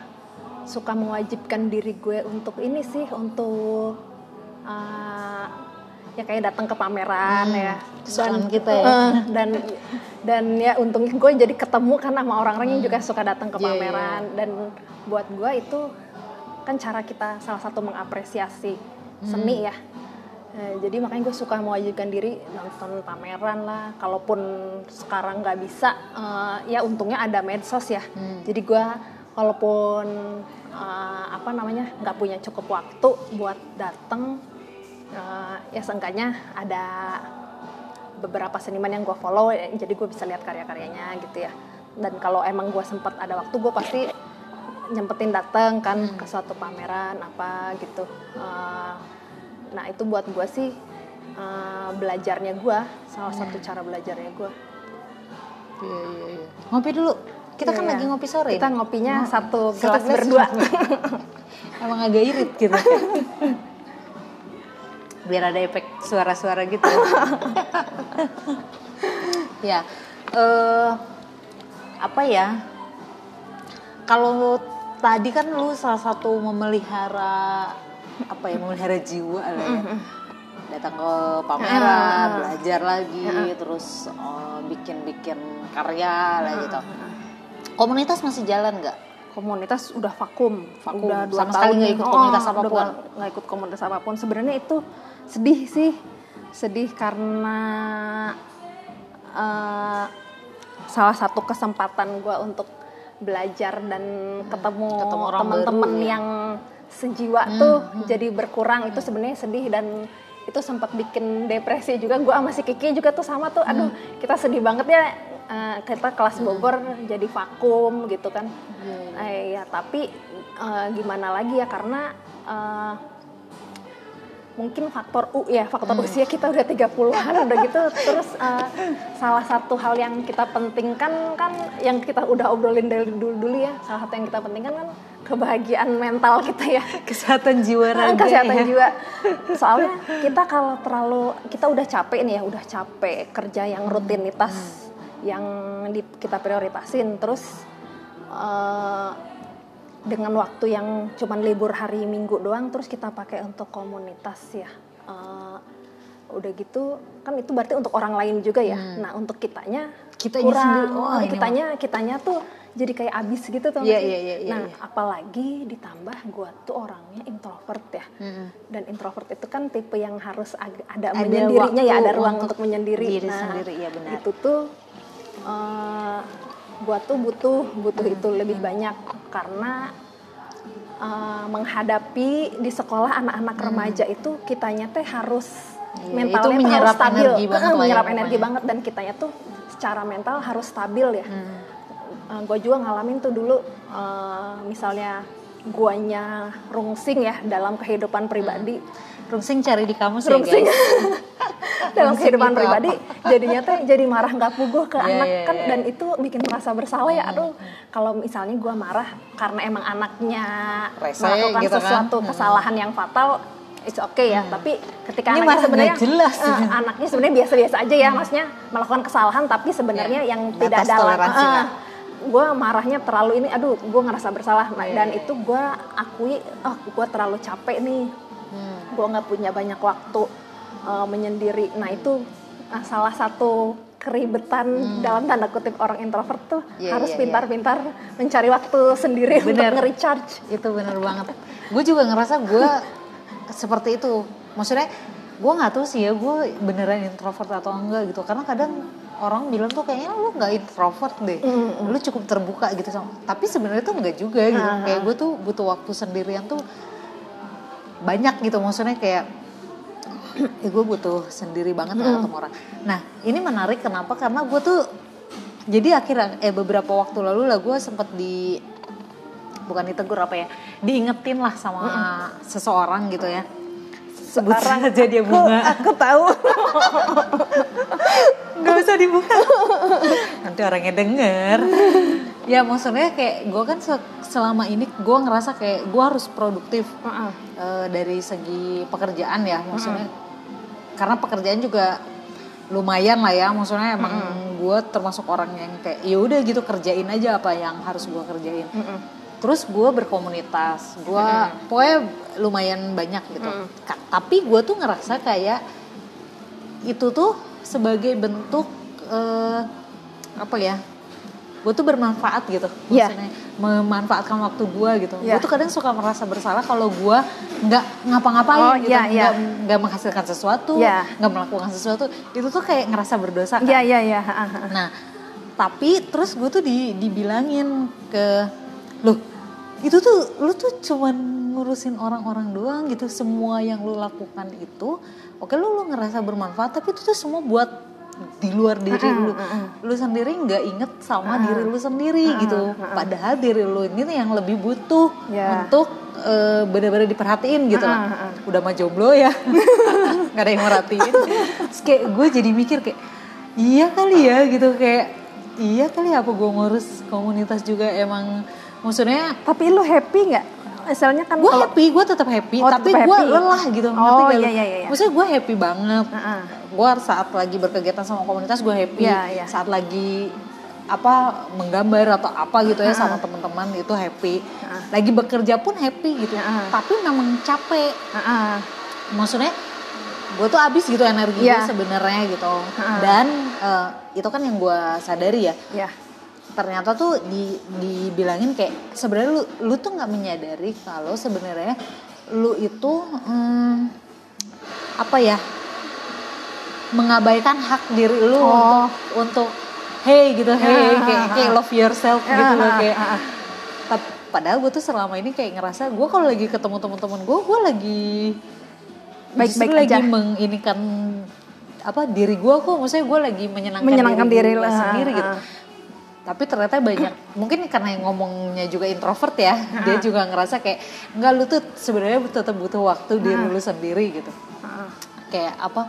suka mewajibkan diri gue untuk ini sih untuk eh, ya kayak datang ke pameran ya. kesukaan kita ya. Eh, dan dan ya untungnya gue jadi ketemu kan sama orang-orang yang juga suka datang ke Iya, iya. pameran. Dan buat gue itu kan cara kita salah satu mengapresiasi seni ya. Eh, jadi makanya gue suka mewajibkan diri nonton pameran lah. Kalaupun sekarang nggak bisa eh, ya untungnya ada medsos ya. Jadi gue walaupun eh, apa namanya nggak punya cukup waktu buat datang eh, ya seenggaknya ada beberapa seniman yang gue follow ya, jadi gue bisa lihat karya-karyanya gitu ya dan kalau emang gue sempat ada waktu gue pasti nyempetin dateng kan ke suatu pameran apa gitu Eh, nah itu buat gue sih uh, belajarnya gue salah satu cara belajarnya gue Iya iya iya. Ngopi dulu. Kita kan Iya. lagi ngopi sore. kita ngopinya satu Satu gelas gelas berdua Emang agak irit gitu. Biar ada efek suara-suara gitu. ya. eh apa ya? Kalau tadi kan lu salah satu memelihara apa ya memelihara jiwa lah ya. Datang ke pameran, belajar lagi, terus eh, bikin-bikin karya lah gitu. Komunitas masih jalan nggak? Komunitas udah vakum, Vakum. udah dua Sama sekali tahun nggak ikut komunitas udah apa pun? nggak- ikut komunitas apa pun sebenarnya itu sedih sih sedih karena eh, salah satu kesempatan gue untuk belajar dan ketemu, Hmm. teman-teman ya. Hmm, yang sejiwa tuh jadi berkurang itu sebenarnya sedih dan itu sempat bikin depresi juga gue sama si Kiki juga tuh sama tuh aduh Hmm. kita sedih banget ya eh, kita kelas Bogor jadi vakum gitu kan. Eh, ya tapi eh, gimana lagi ya karena eh, mungkin faktor U ya faktor usia kita udah 30-an udah gitu. Terus eh, salah satu hal yang kita pentingkan kan yang kita udah obrolin dari dulu dulu ya salah satu yang kita pentingkan kan kebahagiaan mental kita ya. Kesehatan jiwa raga. kesehatan ya. jiwa. Soalnya kita kalau terlalu kita udah capek nih ya udah capek kerja yang rutinitas yang di- kita prioritasin. Terus eh, dengan waktu yang cuman libur hari minggu doang terus kita pakai untuk komunitas ya. Eh, udah gitu kan itu berarti untuk orang lain juga ya. Nah untuk kitanya Kitanya kurang. sendiri, oh, Oh, kitanya kitanya tuh jadi kayak abis gitu tuh Iya, iya, iya, iya, nah iya. apalagi ditambah gua tuh orangnya introvert ya. Mm-mm. dan introvert itu kan tipe yang harus ada, Ada menyendirinya ya ada ruang untuk untuk, menyendiri. diri nah sendiri, iya benar. itu tuh eh, gua tuh butuh butuh Hmm. itu lebih banyak karena eh, menghadapi di sekolah anak-anak remaja itu kitanya teh harus Hmm. Iya, mentalnya itu tuh harus menyerap stabil energi banget Eh, ya menyerap energi banget dan kitanya tuh secara mental harus stabil ya Hmm. gue juga ngalamin tuh dulu eh, misalnya guanya rungsing ya dalam kehidupan pribadi Rungsing cari di kamus ya rungsing guys. dalam kehidupan itu pribadi jadinya tuh jadi marah nggak puguh ke Iya, anak iya, kan iya. Hmm, dan itu bikin merasa bersalah ya aduh kalau misalnya gue marah karena emang anaknya Rese melakukan gitu kan. sesuatu Hmm. kesalahan yang fatal it's okay ya tapi ketika Ini anaknya sebenarnya jelas. eh, anaknya sebenarnya biasa-biasa aja ya maksudnya melakukan kesalahan tapi sebenarnya Iya, yang batas tidak dalam lah. gue marahnya terlalu ini aduh gue ngerasa bersalah Nah, Iya, dan iya. itu gue akui oh gue terlalu capek nih Hmm. gue nggak punya banyak waktu uh, menyendiri. Nah itu uh, salah satu keribetan dalam tanda kutip orang introvert tuh Hmm. Iya, harus iya, pintar-pintar mencari waktu sendiri Bener. untuk nge-recharge. Itu bener banget. Gue juga ngerasa gue seperti itu. Maksudnya gue nggak tahu sih ya gue beneran introvert atau enggak gitu. Karena kadang orang bilang tuh kayaknya lu nggak introvert deh. Lu cukup terbuka gitu sama tapi sebenarnya tuh enggak juga gitu. Ah, kayak gue tuh butuh waktu sendirian tuh banyak gitu. Maksudnya kayak ya gue butuh sendiri banget lah ketemu orang. Nah ini menarik kenapa? Karena gue tuh jadi akhirnya eh beberapa waktu lalu lah gue sempet di bukan ditegur apa ya diingetin lah sama seseorang gitu ya. Sebut Sekarang saja dia bunga. aku tahu. Nggak usah dibuka. Nanti orangnya denger. Ya maksudnya kayak gue kan se- selama ini gue ngerasa kayak gue harus produktif eh, dari segi pekerjaan ya. Maksudnya karena pekerjaan juga lumayan lah ya. Maksudnya emang gue termasuk orang yang kayak ya udah gitu kerjain aja apa yang harus gue kerjain. Terus gue berkomunitas gue pokoknya lumayan banyak gitu. Ka- tapi gue tuh ngerasa kayak itu tuh sebagai bentuk eh, apa ya gue tuh bermanfaat gitu Iya. maksudnya memanfaatkan waktu gue gitu Iya. gue tuh kadang suka merasa bersalah kalau gue nggak ngapa-ngapain Oh, gitu iya, iya. nggak menghasilkan sesuatu Iya. nggak melakukan sesuatu itu tuh kayak ngerasa berdosa kan Iya iya iya. Nah, tapi terus gue tuh di, dibilangin ke loh itu tuh lu tuh cuman ngurusin orang-orang doang gitu semua yang lu lakukan itu oke lu lu ngerasa bermanfaat tapi itu tuh semua buat di luar diri lu. lu sendiri nggak inget sama diri lu sendiri gitu. padahal diri lu ini tuh yang lebih butuh Ya. untuk eh, benar-benar diperhatiin gitu. Lah. Ah, ah, Udah mah jomblo ya, nggak ada yang merhatiin. Terus kayak gue jadi mikir kayak iya kali ya gitu. Kayak iya kali ya apa gue ngurus komunitas juga emang. Maksudnya Tapi lu happy nggak? Misalnya kan gue happy gue tetap happy Oh, tapi gue lelah gitu Oh, ngerti gak iya, iya, iya. maksudnya gue happy banget Heeh. gue saat lagi berkegiatan sama komunitas gue happy Iya, iya. saat lagi apa menggambar atau apa gitu ya sama teman-teman itu happy lagi bekerja pun happy gitu Heeh. tapi memang capek Heeh. maksudnya gue tuh habis gitu energinya Iya. sebenarnya gitu Heeh. dan eh, itu kan yang gue sadari ya ya. Ternyata tuh di dibilangin kayak sebenarnya lu lu tuh nggak menyadari kalau sebenarnya lu itu hmm, apa ya mengabaikan hak diri lu Oh. untuk untuk hey gitu hey kayak kayak love yourself gitu loh kayak ah, ah. Tap- padahal gue tuh selama ini kayak ngerasa gue kalau lagi ketemu teman-teman gue gue lagi Baik-baik justru lagi aja. menginikan apa diri gue kok maksudnya gue lagi menyenangkan, Menyenangkan diri gue lah, sendiri gitu. Tapi ternyata banyak mungkin karena yang ngomongnya juga introvert ya dia juga ngerasa kayak enggak lu tuh sebenarnya tetap butuh waktu diri lu sendiri gitu. Heeh. kayak apa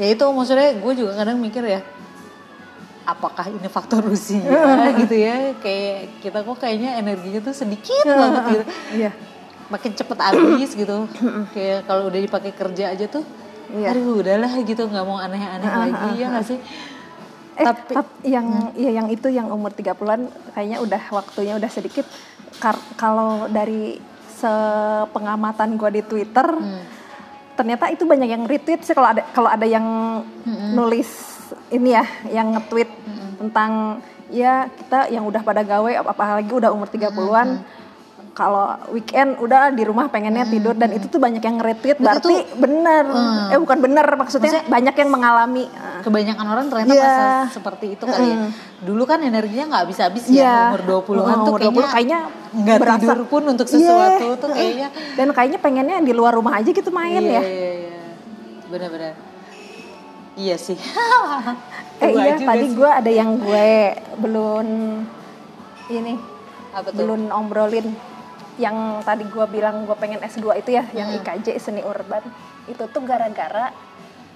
ya itu maksudnya gue juga kadang mikir ya apakah ini faktor usia gitu ya kayak kita kok kayaknya energinya tuh sedikit banget gitu. Iya. makin cepet habis gitu. Kayak kalau udah dipakai kerja aja tuh Iya. aduh udahlah gitu nggak mau aneh-aneh lagi ya nggak sih Eh, tapi tap- yang ya yang itu yang umur 30-an kayaknya udah waktunya udah sedikit. Kar- kalau dari sepengamatan gue di Twitter, ternyata itu banyak yang retweet sih kalau ada kalau ada yang nulis ini ya, yang nge-tweet tentang ya kita yang udah pada gawe ap- apalagi udah umur 30-an kalau weekend udah di rumah pengennya tidur dan itu tuh banyak yang nge-retweet berarti bener eh bukan bener maksudnya, banyak yang mengalami Ah. kebanyakan orang ternyata Iya. masa seperti itu kali ya. Dulu kan energinya nggak habis-habis Iya. ya umur 20-an tuh Umur 20 kayaknya nggak berasa- tidur pun untuk sesuatu Iya. tuh kayaknya dan kayaknya pengennya di luar rumah aja gitu main iya, ya Iya, iya. Benar-benar. Iya sih. eh iya tadi gue ada yang gue belum ini apa tuh? belum ombrolin yang tadi gue bilang gue pengen S2 itu ya yang Hmm. IKJ seni urban itu tuh gara-gara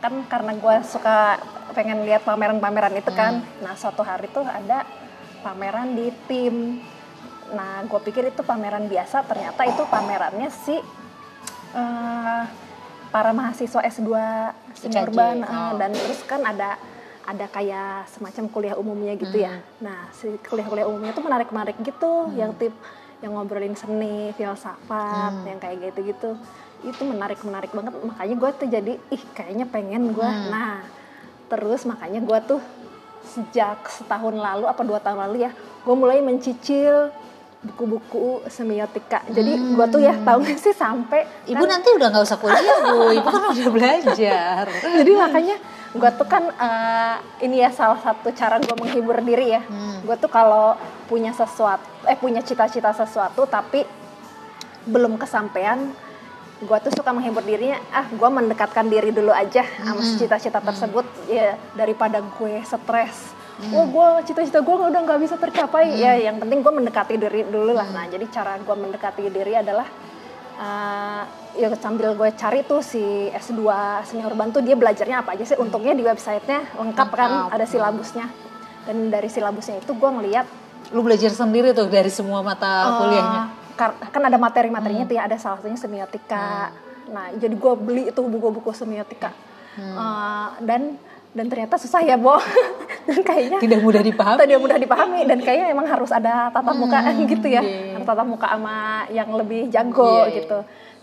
kan karena gue suka pengen lihat pameran-pameran itu kan Hmm. nah suatu hari tuh ada pameran di tim nah gue pikir itu pameran biasa ternyata itu pamerannya si eh, para mahasiswa S2 seni IKJ, urban eh, oh. dan terus kan ada ada kayak semacam kuliah umumnya gitu ya. Hmm. Nah, si kuliah-kuliah umumnya tuh menarik-menarik gitu, yang tip yang ngobrolin seni, filsafat, Hmm. yang kayak gitu-gitu. Itu menarik-menarik banget. Makanya gue tuh jadi ih kayaknya pengen gue. Hmm. Nah, terus makanya gue tuh sejak setahun lalu apa dua tahun lalu ya, gue mulai mencicil buku-buku semiotika. Jadi gue tuh ya tahu gak sih sampai Ibu nanti udah nggak usah kuliah bu, ibu kan udah belajar. jadi makanya gue tuh kan eh, ini ya salah satu cara gue menghibur diri ya. Hmm. gue tuh kalau punya sesuatu eh punya cita-cita sesuatu tapi belum kesampaian gue tuh suka menghibur dirinya ah gue mendekatkan diri dulu aja sama si cita-cita tersebut ya daripada gue stres. Wah gue cita-cita gue udah nggak bisa tercapai. Ya yang penting gue mendekati diri dulu lah. Nah jadi cara gue mendekati diri adalah uh, ya sambil gue cari tuh si S2 seni urban tuh dia belajarnya apa aja sih? Untungnya di websitenya lengkap kan ada silabusnya. Dan dari silabusnya itu gue ngeliat Lu belajar sendiri tuh dari semua mata eh, kuliahnya. kan ada materi-materinya tuh ya ada salah satunya semiotika. Nah jadi gue beli itu buku-buku semiotika. Eh, dan dan ternyata susah ya Bo. Dan kayaknya Tidak mudah dipahami. tidak mudah dipahami. Dan kayaknya emang harus ada tatap muka gitu ya. iya. Harus tatap muka sama yang lebih jago Iya, iya. gitu.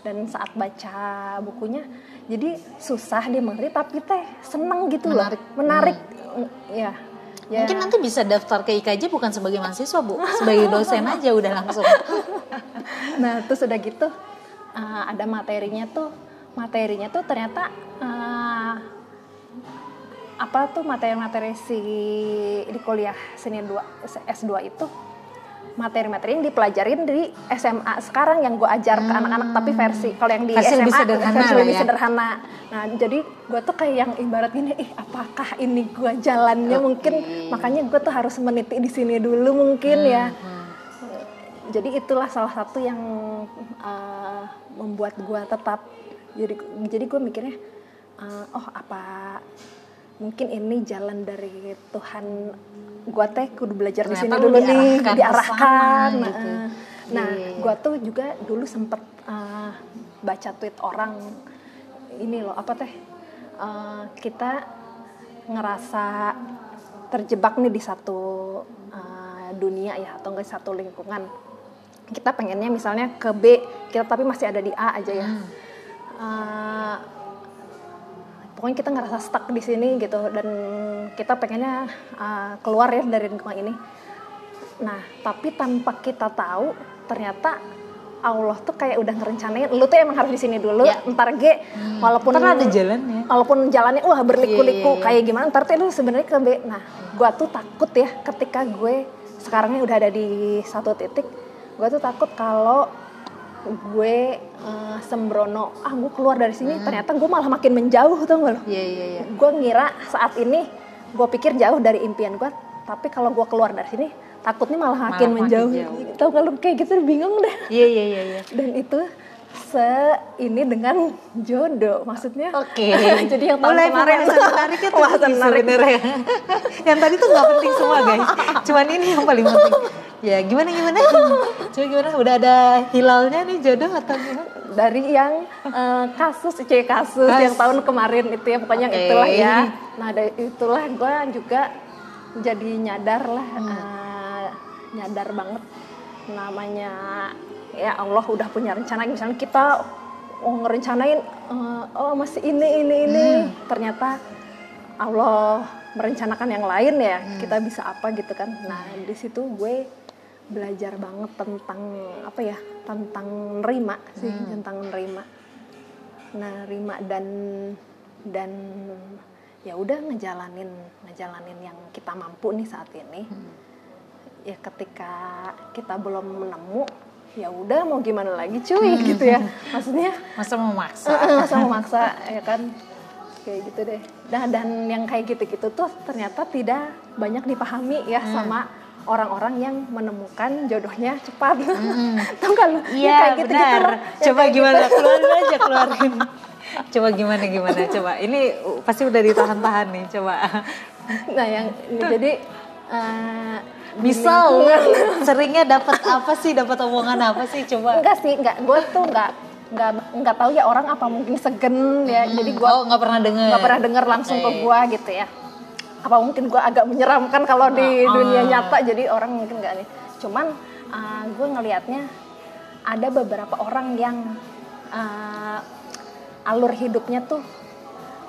Dan saat baca bukunya jadi susah dia mengerti tapi teh seneng gitu Menarik. loh menarik ya ya. Mungkin nanti bisa daftar ke IKJ bukan sebagai mahasiswa bu, sebagai dosen aja udah langsung. nah terus udah gitu uh, ada materinya tuh. Materinya tuh ternyata uh, apa tuh materi-materi si di kuliah seni 2 S2 itu materi-materi yang dipelajarin di SMA sekarang yang gue ajar ke anak-anak tapi versi kalau yang di Hmm. Versi SMA lebih sederhana versi lebih ya. sederhana nah jadi gue tuh kayak yang ibarat gini ih apakah ini gue jalannya mungkin makanya gue tuh harus meniti di sini dulu mungkin ya Hmm. jadi itulah salah satu yang uh, membuat gue tetap jadi jadi gue mikirnya uh, oh apa mungkin ini jalan dari Tuhan gue teh kudu belajar di sini dulu nih diarahkan sana, gitu. nah yeah. Gue tuh juga dulu sempet uh, baca tweet orang ini loh apa teh uh, kita ngerasa terjebak nih di satu uh, dunia ya atau enggak satu lingkungan kita pengennya misalnya ke B kita tapi masih ada di A aja ya hmm. uh, pokoknya kita ngerasa stuck di sini gitu dan kita pengennya uh, keluar ya dari lingkungan ini nah tapi tanpa kita tahu ternyata Allah tuh kayak udah ngerencanain lu tuh emang harus di sini dulu ya. ntar G hmm. walaupun ntar ada jalannya walaupun jalannya wah berliku-liku yeah, yeah, yeah. kayak gimana ntar tuh lu sebenarnya ke B nah gua tuh takut ya ketika gue sekarangnya udah ada di satu titik gue tuh takut kalau gue uh, sembrono ah gue keluar dari sini hmm. ternyata gue malah makin menjauh tuh gak lo yeah, yeah, yeah. gue ngira saat ini gue pikir jauh dari impian gue tapi kalau gue keluar dari sini takutnya malah makin malah menjauh makin tau kalau kayak gitu bingung deh iya iya iya, iya. dan itu se ini dengan jodoh. Maksudnya oke. okay. jadi yang tahun Mulai kemarin. menariknya tuh sebenarnya yang tadi tuh nggak penting semua guys. Cuman ini yang paling penting. Ya gimana gimana? Coba gimana? Udah ada hilalnya nih jodoh atau gimana? Dari yang uh, kasus C kasus Kas. yang tahun kemarin itu ya pokoknya okay. itulah ya. Nah dari itulah gue juga jadi nyadar lah. Hmm. uh, nyadar banget namanya ya Allah udah punya rencana misalnya kita oh ngerencanain uh, oh masih ini ini ini hmm. ternyata Allah merencanakan yang lain ya hmm. kita bisa apa gitu kan nah di situ gue belajar banget tentang apa ya tentang nerima sih hmm. tentang nerima nah nerima dan dan ya udah ngejalanin ngejalanin yang kita mampu nih saat ini hmm. ya ketika kita belum menemu ya udah mau gimana lagi cuy hmm. gitu ya maksudnya masa mau maksa masa mau maksa ya kan kayak gitu deh nah dan yang kayak gitu-gitu tuh ternyata tidak banyak dipahami ya hmm. sama orang-orang yang menemukan jodohnya cepat. Mm. Tahu kan lu? Iya, ya, gitu, benar. Gitu Coba gimana? Gitu. Keluarin aja, keluarin. Coba gimana gimana? Coba. Ini pasti udah ditahan-tahan nih. Coba. Nah, yang ini, jadi uh, misal seringnya dapat apa sih? Dapat omongan apa sih? Coba. Enggak sih, enggak. Gue tuh enggak nggak nggak tahu ya orang apa mungkin segen ya hmm. jadi gue oh nggak pernah dengar nggak pernah dengar langsung ke gue gitu ya apa mungkin gue agak menyeramkan kalau di uh, dunia nyata jadi orang mungkin nggak nih cuman uh, ah, gue ngelihatnya ada beberapa orang yang uh, alur hidupnya tuh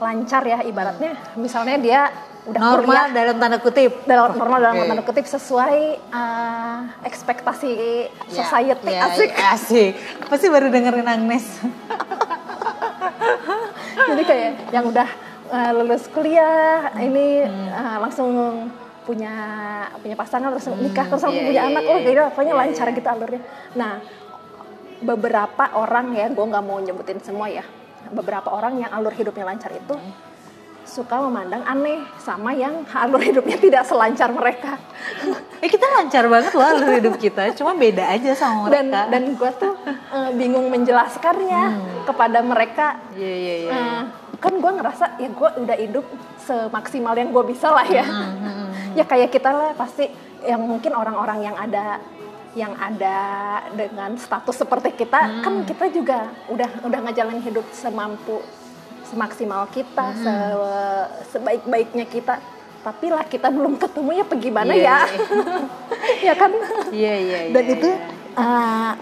lancar ya ibaratnya misalnya dia udah normal. kuliah, dalam tanda kutip. Dalam normal dalam okay. tanda kutip sesuai uh, ekspektasi yeah, society. yeah, asik. yeah, asik. Pasti baru dengerin Agnes? Jadi kayak yang udah uh, lulus kuliah ini uh, langsung punya punya pasangan terus hmm, nikah terus langsung yeah, punya yeah, anak. oh yeah, gitu pokoknya yeah, lancar yeah. gitu alurnya. Nah beberapa orang ya gue nggak mau nyebutin semua ya. Beberapa orang yang alur hidupnya lancar itu hmm suka memandang aneh sama yang alur hidupnya tidak selancar mereka. eh kita lancar banget loh alur hidup kita, cuma beda aja sama mereka. Dan dan gue tuh uh, bingung menjelaskannya hmm. kepada mereka. Iya yeah, iya yeah, iya. Yeah, uh, kan gue ngerasa ya gue udah hidup semaksimal yang gue bisa lah ya mm -hmm. ya kayak kita lah pasti yang mungkin orang-orang yang ada yang ada dengan status seperti kita mm. kan kita juga udah udah ngejalanin hidup semampu semaksimal kita mm. se sebaik-baiknya kita. Tapi lah kita belum ketemu ya bagaimana yeah, ya? yeah. ya kan? Yeah, yeah, yeah, dan yeah, itu Uh,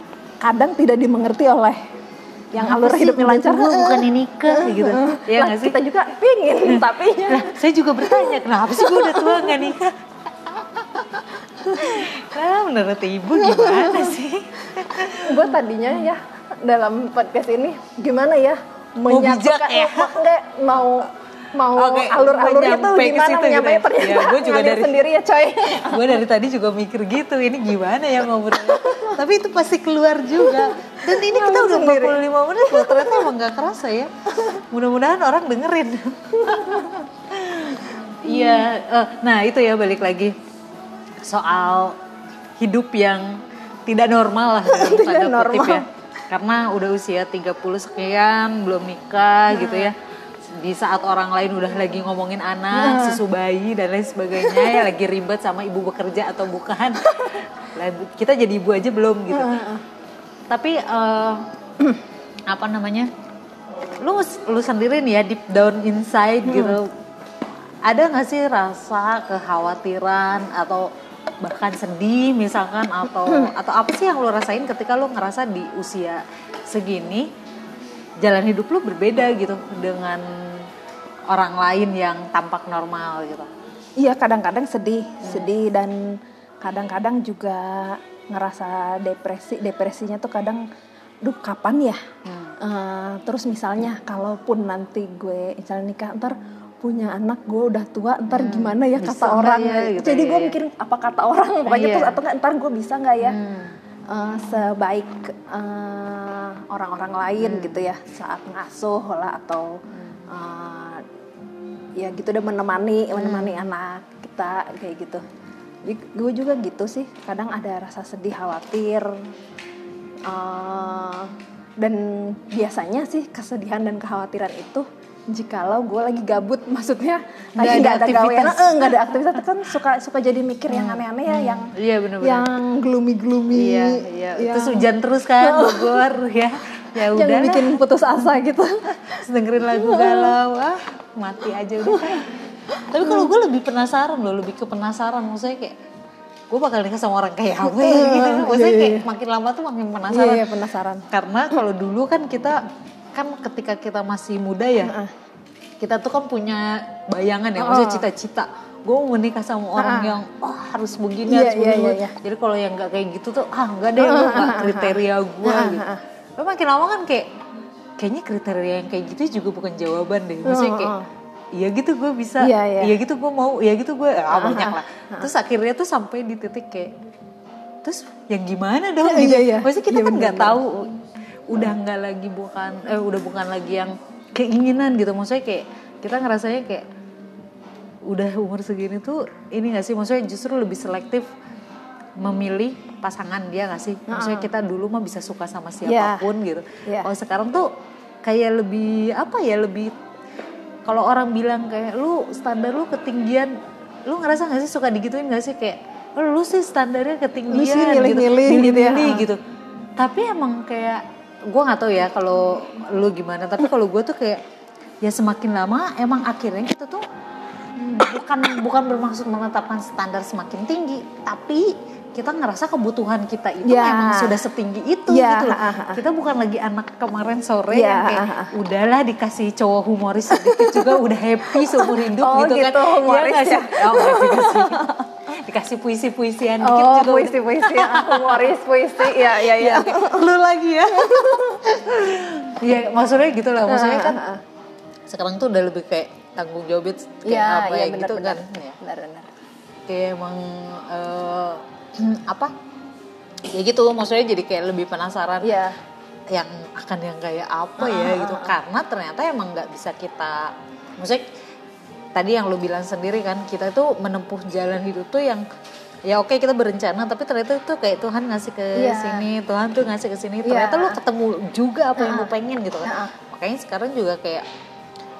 kadang tidak dimengerti oleh yang alur hidupnya lancar? gue bukan ini ke gitu. ya nggak sih? kita juga pingin tapi nah, saya juga bertanya kenapa sih gue udah tua nggak nikah nah menurut ibu gimana sih? Gue tadinya ya dalam podcast ini gimana ya menyatukan ya? enggak mau mau okay, alur-alur itu gimana gitu ya. ternyata? Ya, gue juga dari sendiri ya coy. gue dari tadi juga mikir gitu ini gimana ya ngobrolnya? Tapi itu pasti keluar juga. Dan ini kita udah 45 menit loh ternyata emang gak kerasa ya. Mudah-mudahan orang dengerin. Iya uh, nah itu ya balik lagi. Soal hidup yang tidak normal lah dalam Tidak tanda kutip normal. ya. Karena udah usia 30 sekian belum nikah Nah. gitu ya. Di saat orang lain udah lagi ngomongin Nah. anak, susu bayi dan lain sebagainya ya lagi ribet sama ibu bekerja atau bukan. Kita jadi ibu aja belum gitu. Tapi eh, apa namanya? Lu lu sendiri nih ya deep down inside gitu. Ada nggak sih rasa kekhawatiran atau bahkan sedih misalkan atau atau apa sih yang lu rasain ketika lu ngerasa di usia segini jalan hidup lu berbeda gitu dengan orang lain yang tampak normal gitu. Iya kadang-kadang sedih, sedih dan kadang-kadang juga ngerasa depresi. Depresinya tuh kadang, duh kapan ya? Eh, terus misalnya kalaupun nanti gue misalnya nikah ntar punya anak gue udah tua ntar gimana ya kata orang ya, gitu jadi ya, gue ya. mikir apa kata orang pokoknya Iya. terus atau nggak ntar gue bisa nggak ya Hmm. eh, sebaik eh, orang-orang lain Hmm. gitu ya saat ngasuh lah atau eh, ya gitu udah menemani menemani Hmm. anak kita kayak gitu gue juga gitu sih kadang ada rasa sedih khawatir Eh, dan biasanya sih kesedihan dan kekhawatiran itu jikalau gue lagi gabut maksudnya lagi ada nggak ada gawean aktivitas. eh nggak ada aktivitas kan suka suka jadi mikir yang aneh-aneh ya yang Iya benar-benar. yang gloomy gloomy Iya, iya. yang, Terus hujan terus kan Bogor ya. Ya yang udah bikin putus asa gitu dengerin lagu galau, ah mati aja udah. Tapi kalau gue lebih penasaran loh, lebih ke penasaran. Maksudnya kayak gue bakal nikah sama orang kayak apa gitu. Maksudnya Iya, kayak iya. makin lama tuh makin iya penasaran. iya, penasaran Karena kalau dulu kan kita kan ketika kita masih muda ya, Heeh. kita tuh kan punya bayangan ya, maksudnya Oh. cita-cita. Gue mau menikah sama orang yang oh harus begini, Iya, harus iya, begini. iya, iya. Jadi kalau yang nggak kayak gitu tuh ah enggak deh, lu nggak kriteria gue Ah, gitu. Tapi makin lama kan kayak kayaknya kriteria yang kayak gitu juga bukan jawaban deh. Maksudnya kayak iya gitu gue bisa, Iya, iya. iya gitu gue mau, iya gitu gue ah, banyak ah, lah. Terus akhirnya tuh sampai di titik kayak terus yang gimana dong Iya, gitu. iya, iya. Maksudnya kita Iya, kan nggak tahu udah nggak lagi bukan eh udah bukan lagi yang keinginan gitu. Maksudnya kayak kita ngerasanya kayak udah umur segini tuh ini gak sih? Maksudnya justru lebih selektif memilih pasangan dia gak sih? Maksudnya kita dulu mah bisa suka sama siapa pun gitu. Iya. kalau sekarang tuh kayak lebih apa ya lebih kalau orang bilang kayak lu standar lu ketinggian lu ngerasa gak sih suka digituin gak sih? Kayak "Oh, lu sih standarnya ketinggian Lu sih gitu. milih-milih gitu ya." Gitu. Tapi emang kayak gue nggak tahu ya kalau lu gimana tapi kalau gue tuh kayak ya semakin lama emang akhirnya kita tuh bukan bukan bermaksud menetapkan standar semakin tinggi tapi kita ngerasa kebutuhan kita itu Ya. memang sudah setinggi itu Ya, gitu loh. ah, ah. Kita bukan lagi anak kemarin sore Ya, yang kayak ah, ah. udahlah dikasih cowok humoris sedikit juga udah happy seumur hidup Oh, gitu, kan. gitu, humoris Iya nggak sih? ya? Oh, juga sih. dikasih puisi-puisian dikit oh juga puisi puisi humoris puisi ya ya ya lu lagi ya. Iya, maksudnya gitu lah. Maksudnya kan Ah, ah, ah. sekarang tuh udah lebih kayak tanggung jawabnya kayak ya apa ya ya benar gitu benar kan. Ya. benar benar Kayak emang eh, apa? Ya gitu maksudnya jadi kayak lebih penasaran ya yang akan yang kayak apa ya Ah, ah, gitu ah, karena ternyata emang nggak bisa kita maksudnya tadi yang lu bilang sendiri kan kita itu menempuh jalan hidup tuh yang ya oke kita berencana tapi ternyata itu kayak Tuhan ngasih ke Iya. sini Tuhan tuh ngasih ke sini Iya. ternyata lu ketemu juga apa yang Ah, lu pengen gitu kan Ah, ah. makanya sekarang juga kayak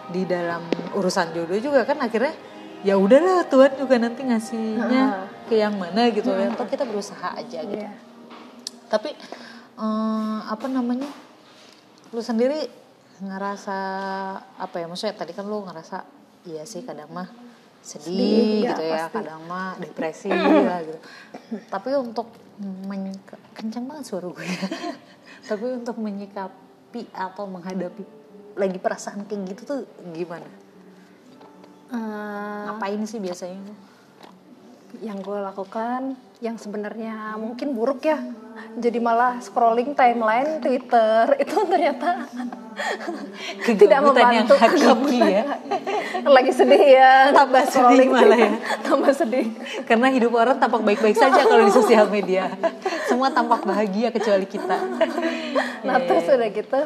di dalam urusan jodoh juga kan akhirnya ya udahlah Tuhan juga nanti ngasihnya ke yang mana gitu ya atau kita berusaha aja gitu. Iya. tapi eh, apa namanya lu sendiri ngerasa apa ya? Maksudnya tadi kan lu ngerasa iya sih kadang mah sedih, Sedih, gitu ya pasti. kadang mah depresi lah gitu. Tapi untuk men- kencang banget suara gue. Tapi untuk menyikapi atau menghadapi lagi perasaan kayak gitu tuh gimana Eh, ngapain sih biasanya yang gue lakukan yang sebenarnya mungkin buruk ya jadi malah scrolling timeline Twitter itu ternyata tidak yang membantu hakiki ya lagi sedih ya Tambah sedih malah ya. Tambah sedih Karena hidup orang tampak baik-baik saja kalau di sosial media. Semua tampak bahagia kecuali kita. nah Iya, terus udah gitu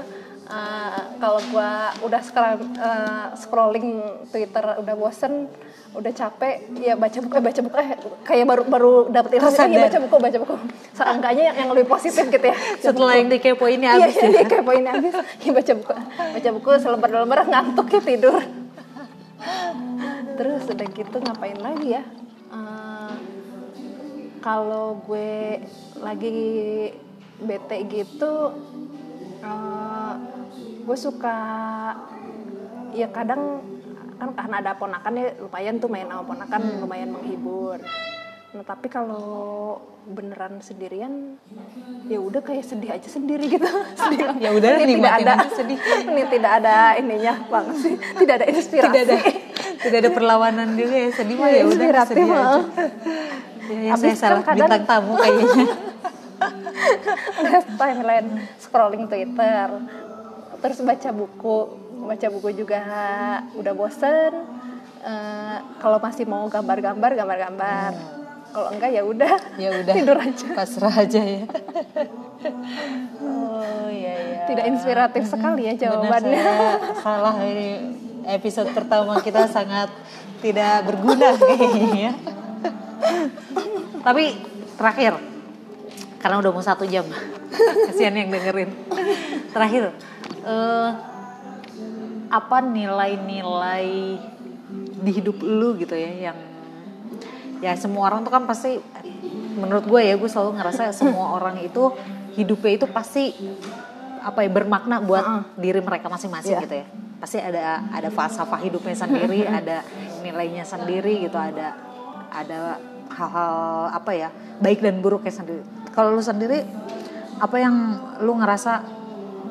uh, kalau gue udah scroll, uh, scrolling Twitter udah bosen udah capek ya baca buku eh, baca buku eh, kayak baru baru dapet ilmu ya? baca buku baca buku. Seenggaknya yang, yang lebih positif gitu ya. Setelah yang dikepoin iya, habis iya, ya. dikepoin habis. Ya baca buku baca buku selembar-lembar ngantuk ya tidur. Terus udah gitu ngapain lagi ya? Uh, kalau gue lagi bete gitu uh, gue suka ya kadang kan karena ada ponakan ya lumayan tuh main sama ponakan hmm. lumayan menghibur. Nah tapi kalau beneran sendirian ya udah kayak sedih aja sendiri gitu. Sedih ya udah ini tidak ada sedih. ini tidak ada ininya bang. Sih tidak ada inspirasi. Tidak ada tidak ada perlawanan juga ya. Sedih mah ya udah sedih aja. Ya, ya saya salah kan bintang tamu kayaknya. Timeline scrolling Twitter terus baca buku baca buku juga udah bosen uh, kalau masih mau gambar-gambar gambar-gambar. Hmm. kalau enggak ya udah ya udah tidur aja. pasrah aja ya. Oh iya iya. Tidak inspiratif hmm. sekali ya jawabannya. Benar, salah ini episode pertama kita sangat tidak berguna kayaknya. Tapi terakhir karena udah mau satu jam kasihan yang dengerin terakhir uh, apa nilai-nilai di hidup lu gitu ya yang ya semua orang tuh kan pasti menurut gue ya gue selalu ngerasa semua orang itu hidupnya itu pasti apa ya bermakna buat uh -uh. diri mereka masing-masing yeah. gitu ya pasti ada ada falsafah hidupnya sendiri ada nilainya sendiri gitu ada ada hal-hal apa ya baik dan buruknya sendiri kalau lu sendiri apa yang lu ngerasa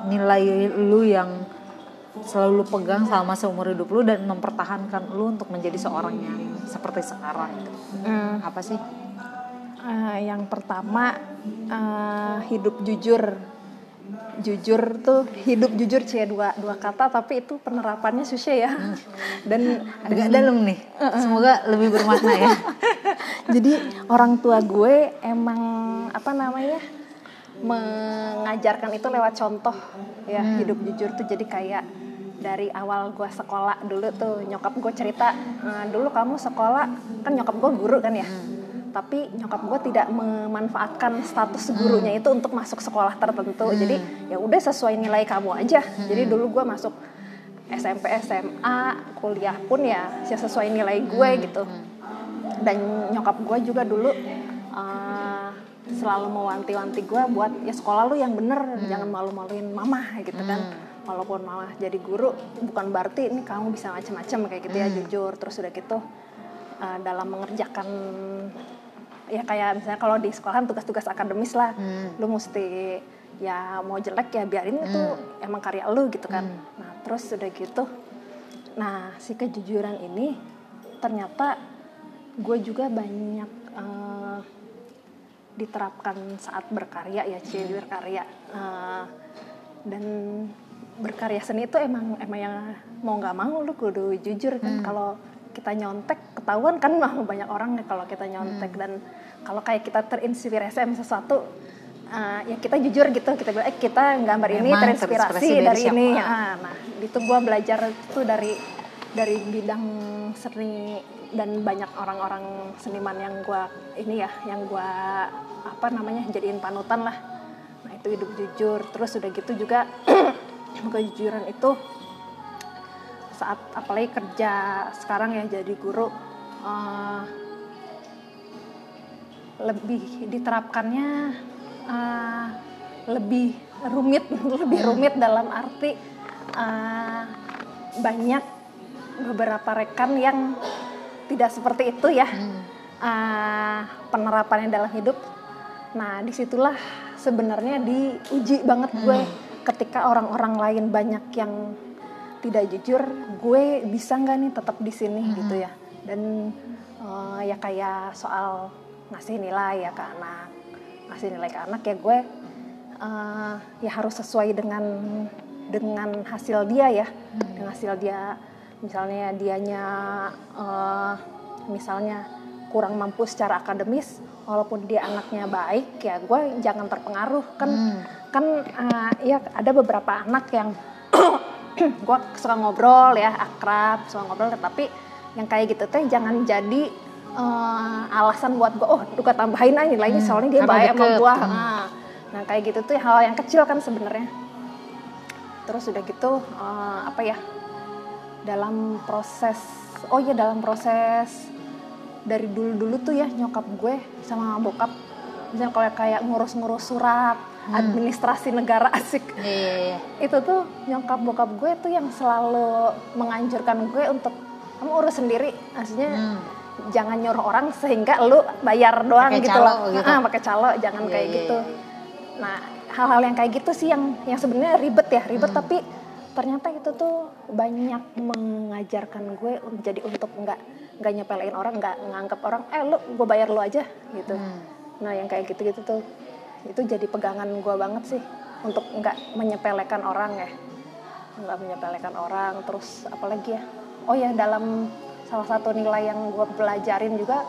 nilai lu yang selalu lu pegang selama seumur hidup lu dan mempertahankan lu untuk menjadi seorang yang seperti sekarang gitu. Hmm. Apa sih? Uh, yang pertama uh, hidup jujur. Jujur tuh hidup jujur cie dua dua kata tapi itu penerapannya susah ya. Hmm. Dan agak dalam nih. Uh -uh. Semoga lebih bermakna ya. Jadi orang tua gue emang apa namanya? mengajarkan itu lewat contoh ya hmm. hidup jujur tuh jadi kayak dari awal gue sekolah dulu tuh nyokap gue cerita nah, dulu kamu sekolah kan nyokap gue guru kan ya hmm. Tapi nyokap gue tidak memanfaatkan status gurunya hmm. itu untuk masuk sekolah tertentu hmm. jadi ya udah sesuai nilai kamu aja hmm. jadi dulu gue masuk SMP SMA kuliah pun ya sesuai nilai gue hmm. gitu hmm. dan nyokap gue juga dulu uh, selalu mewanti-wanti gue buat ya sekolah lu yang bener hmm. jangan malu-maluin mama gitu kan hmm walaupun malah jadi guru bukan berarti ini kamu bisa macam-macam kayak gitu ya hmm. jujur terus udah gitu uh, dalam mengerjakan ya kayak misalnya kalau di sekolah tugas-tugas akademis lah hmm. lu mesti ya mau jelek ya biarin hmm. itu emang karya lu gitu kan hmm. nah terus udah gitu nah si kejujuran ini ternyata gue juga banyak uh, diterapkan saat berkarya ya cie berkarya uh, dan berkarya seni itu emang emang yang mau nggak mau lu kudu jujur kan hmm. kalau kita nyontek ketahuan kan mau banyak orang nih kalau kita nyontek. Hmm. dan kalau kayak kita terinspirasi sama sesuatu uh, ya kita jujur gitu kita bilang eh kita gambar ini terinspirasi, dari, dari ini. ya nah itu gue belajar itu dari dari bidang seni dan banyak orang-orang seniman yang gue ini ya yang gue apa namanya jadiin panutan lah. Nah itu hidup jujur. Terus udah gitu juga kejujuran itu saat apalagi kerja sekarang ya jadi guru uh, lebih diterapkannya uh, lebih rumit lebih rumit dalam arti uh, banyak beberapa rekan yang tidak seperti itu ya uh, penerapannya dalam hidup. Nah di situlah sebenarnya diuji banget gue hmm. ketika orang-orang lain banyak yang tidak jujur gue bisa nggak nih tetap di sini hmm. gitu ya dan uh, ya kayak soal ngasih nilai ya ke anak ngasih nilai ke anak ya gue uh, ya harus sesuai dengan dengan hasil dia ya hmm. dengan hasil dia misalnya dianya uh, misalnya kurang mampu secara akademis walaupun dia anaknya baik ya gue jangan terpengaruh kan hmm kan uh, ya ada beberapa anak yang gue suka ngobrol ya akrab suka ngobrol tapi yang kayak gitu teh jangan jadi uh, alasan buat gue oh duka tambahin aja nilainya hmm, soalnya dia baik sama gue hmm. nah, nah kayak gitu tuh hal yang kecil kan sebenarnya terus udah gitu uh, apa ya dalam proses oh ya dalam proses dari dulu dulu tuh ya nyokap gue sama bokap misalnya kalau kayak ngurus-ngurus surat. Administrasi negara asik yeah, yeah, yeah. itu tuh nyokap bokap gue tuh yang selalu menganjurkan gue untuk kamu urus sendiri aslinya hmm. jangan nyuruh orang sehingga lu bayar doang pake gitu loh gitu. ah pakai calo jangan yeah, kayak yeah, gitu yeah. nah hal-hal yang kayak gitu sih yang yang sebenarnya ribet ya ribet hmm. tapi ternyata itu tuh banyak mengajarkan gue jadi untuk nggak nggak nyepelein orang nggak nganggap orang eh lu gue bayar lu aja gitu hmm nah yang kayak gitu-gitu tuh itu jadi pegangan gue banget sih untuk nggak menyepelekan orang ya nggak menyepelekan orang terus apalagi ya oh ya dalam salah satu nilai yang gue pelajarin juga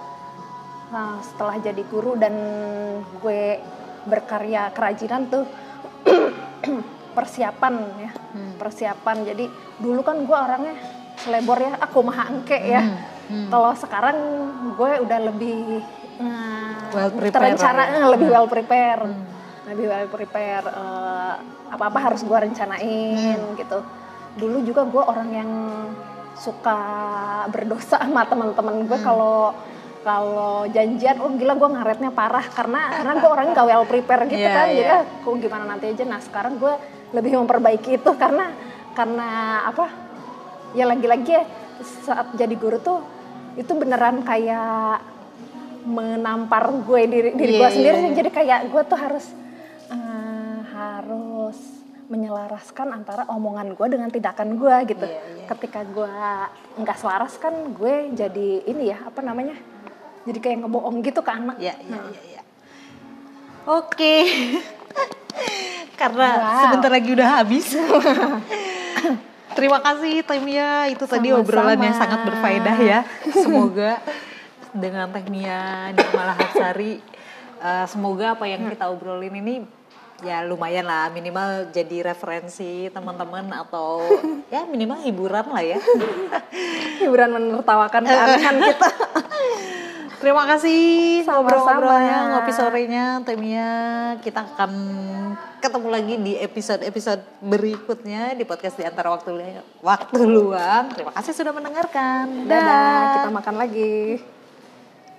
nah setelah jadi guru dan gue berkarya kerajinan tuh persiapan ya hmm. persiapan jadi dulu kan gue orangnya selebor ya aku maha engke ya hmm. Hmm. kalau sekarang gue udah lebih nah, well terencana ya. lebih well prepare hmm. lebih well prepare uh, apa-apa harus gue rencanain hmm. gitu dulu juga gue orang yang suka berdosa sama teman-teman gue hmm. kalau kalau janjian oh gila gue ngaretnya parah karena karena gue orangnya gak well prepare gitu yeah, kan yeah. jadi ah, kok gimana nanti aja nah sekarang gue lebih memperbaiki itu karena karena apa ya lagi-lagi ya saat jadi guru tuh itu beneran kayak menampar gue diri diri yeah, gue sendiri yeah, yeah. jadi kayak gue tuh harus uh, harus menyelaraskan antara omongan gue dengan tindakan gue gitu yeah, yeah. ketika gue nggak selaras kan gue jadi ini ya apa namanya jadi kayak ngebohong gitu ke anak yeah, yeah, nah. yeah, yeah. oke okay. karena wow. sebentar lagi udah habis Terima kasih Temia, itu Sama-sama. tadi obrolan yang sangat berfaedah ya. Semoga dengan Teknia Nikmalah Hatsari. Uh, semoga apa yang kita obrolin ini ya lumayan lah minimal jadi referensi teman-teman atau ya minimal hiburan lah ya. Hiburan menertawakan keanehan kita. Terima kasih ngobrol-ngobrolnya ngopi sorenya Temia kita akan ketemu lagi di episode-episode berikutnya di podcast di antara waktu waktu luang. Terima kasih sudah mendengarkan. Dadah, dadah. kita makan lagi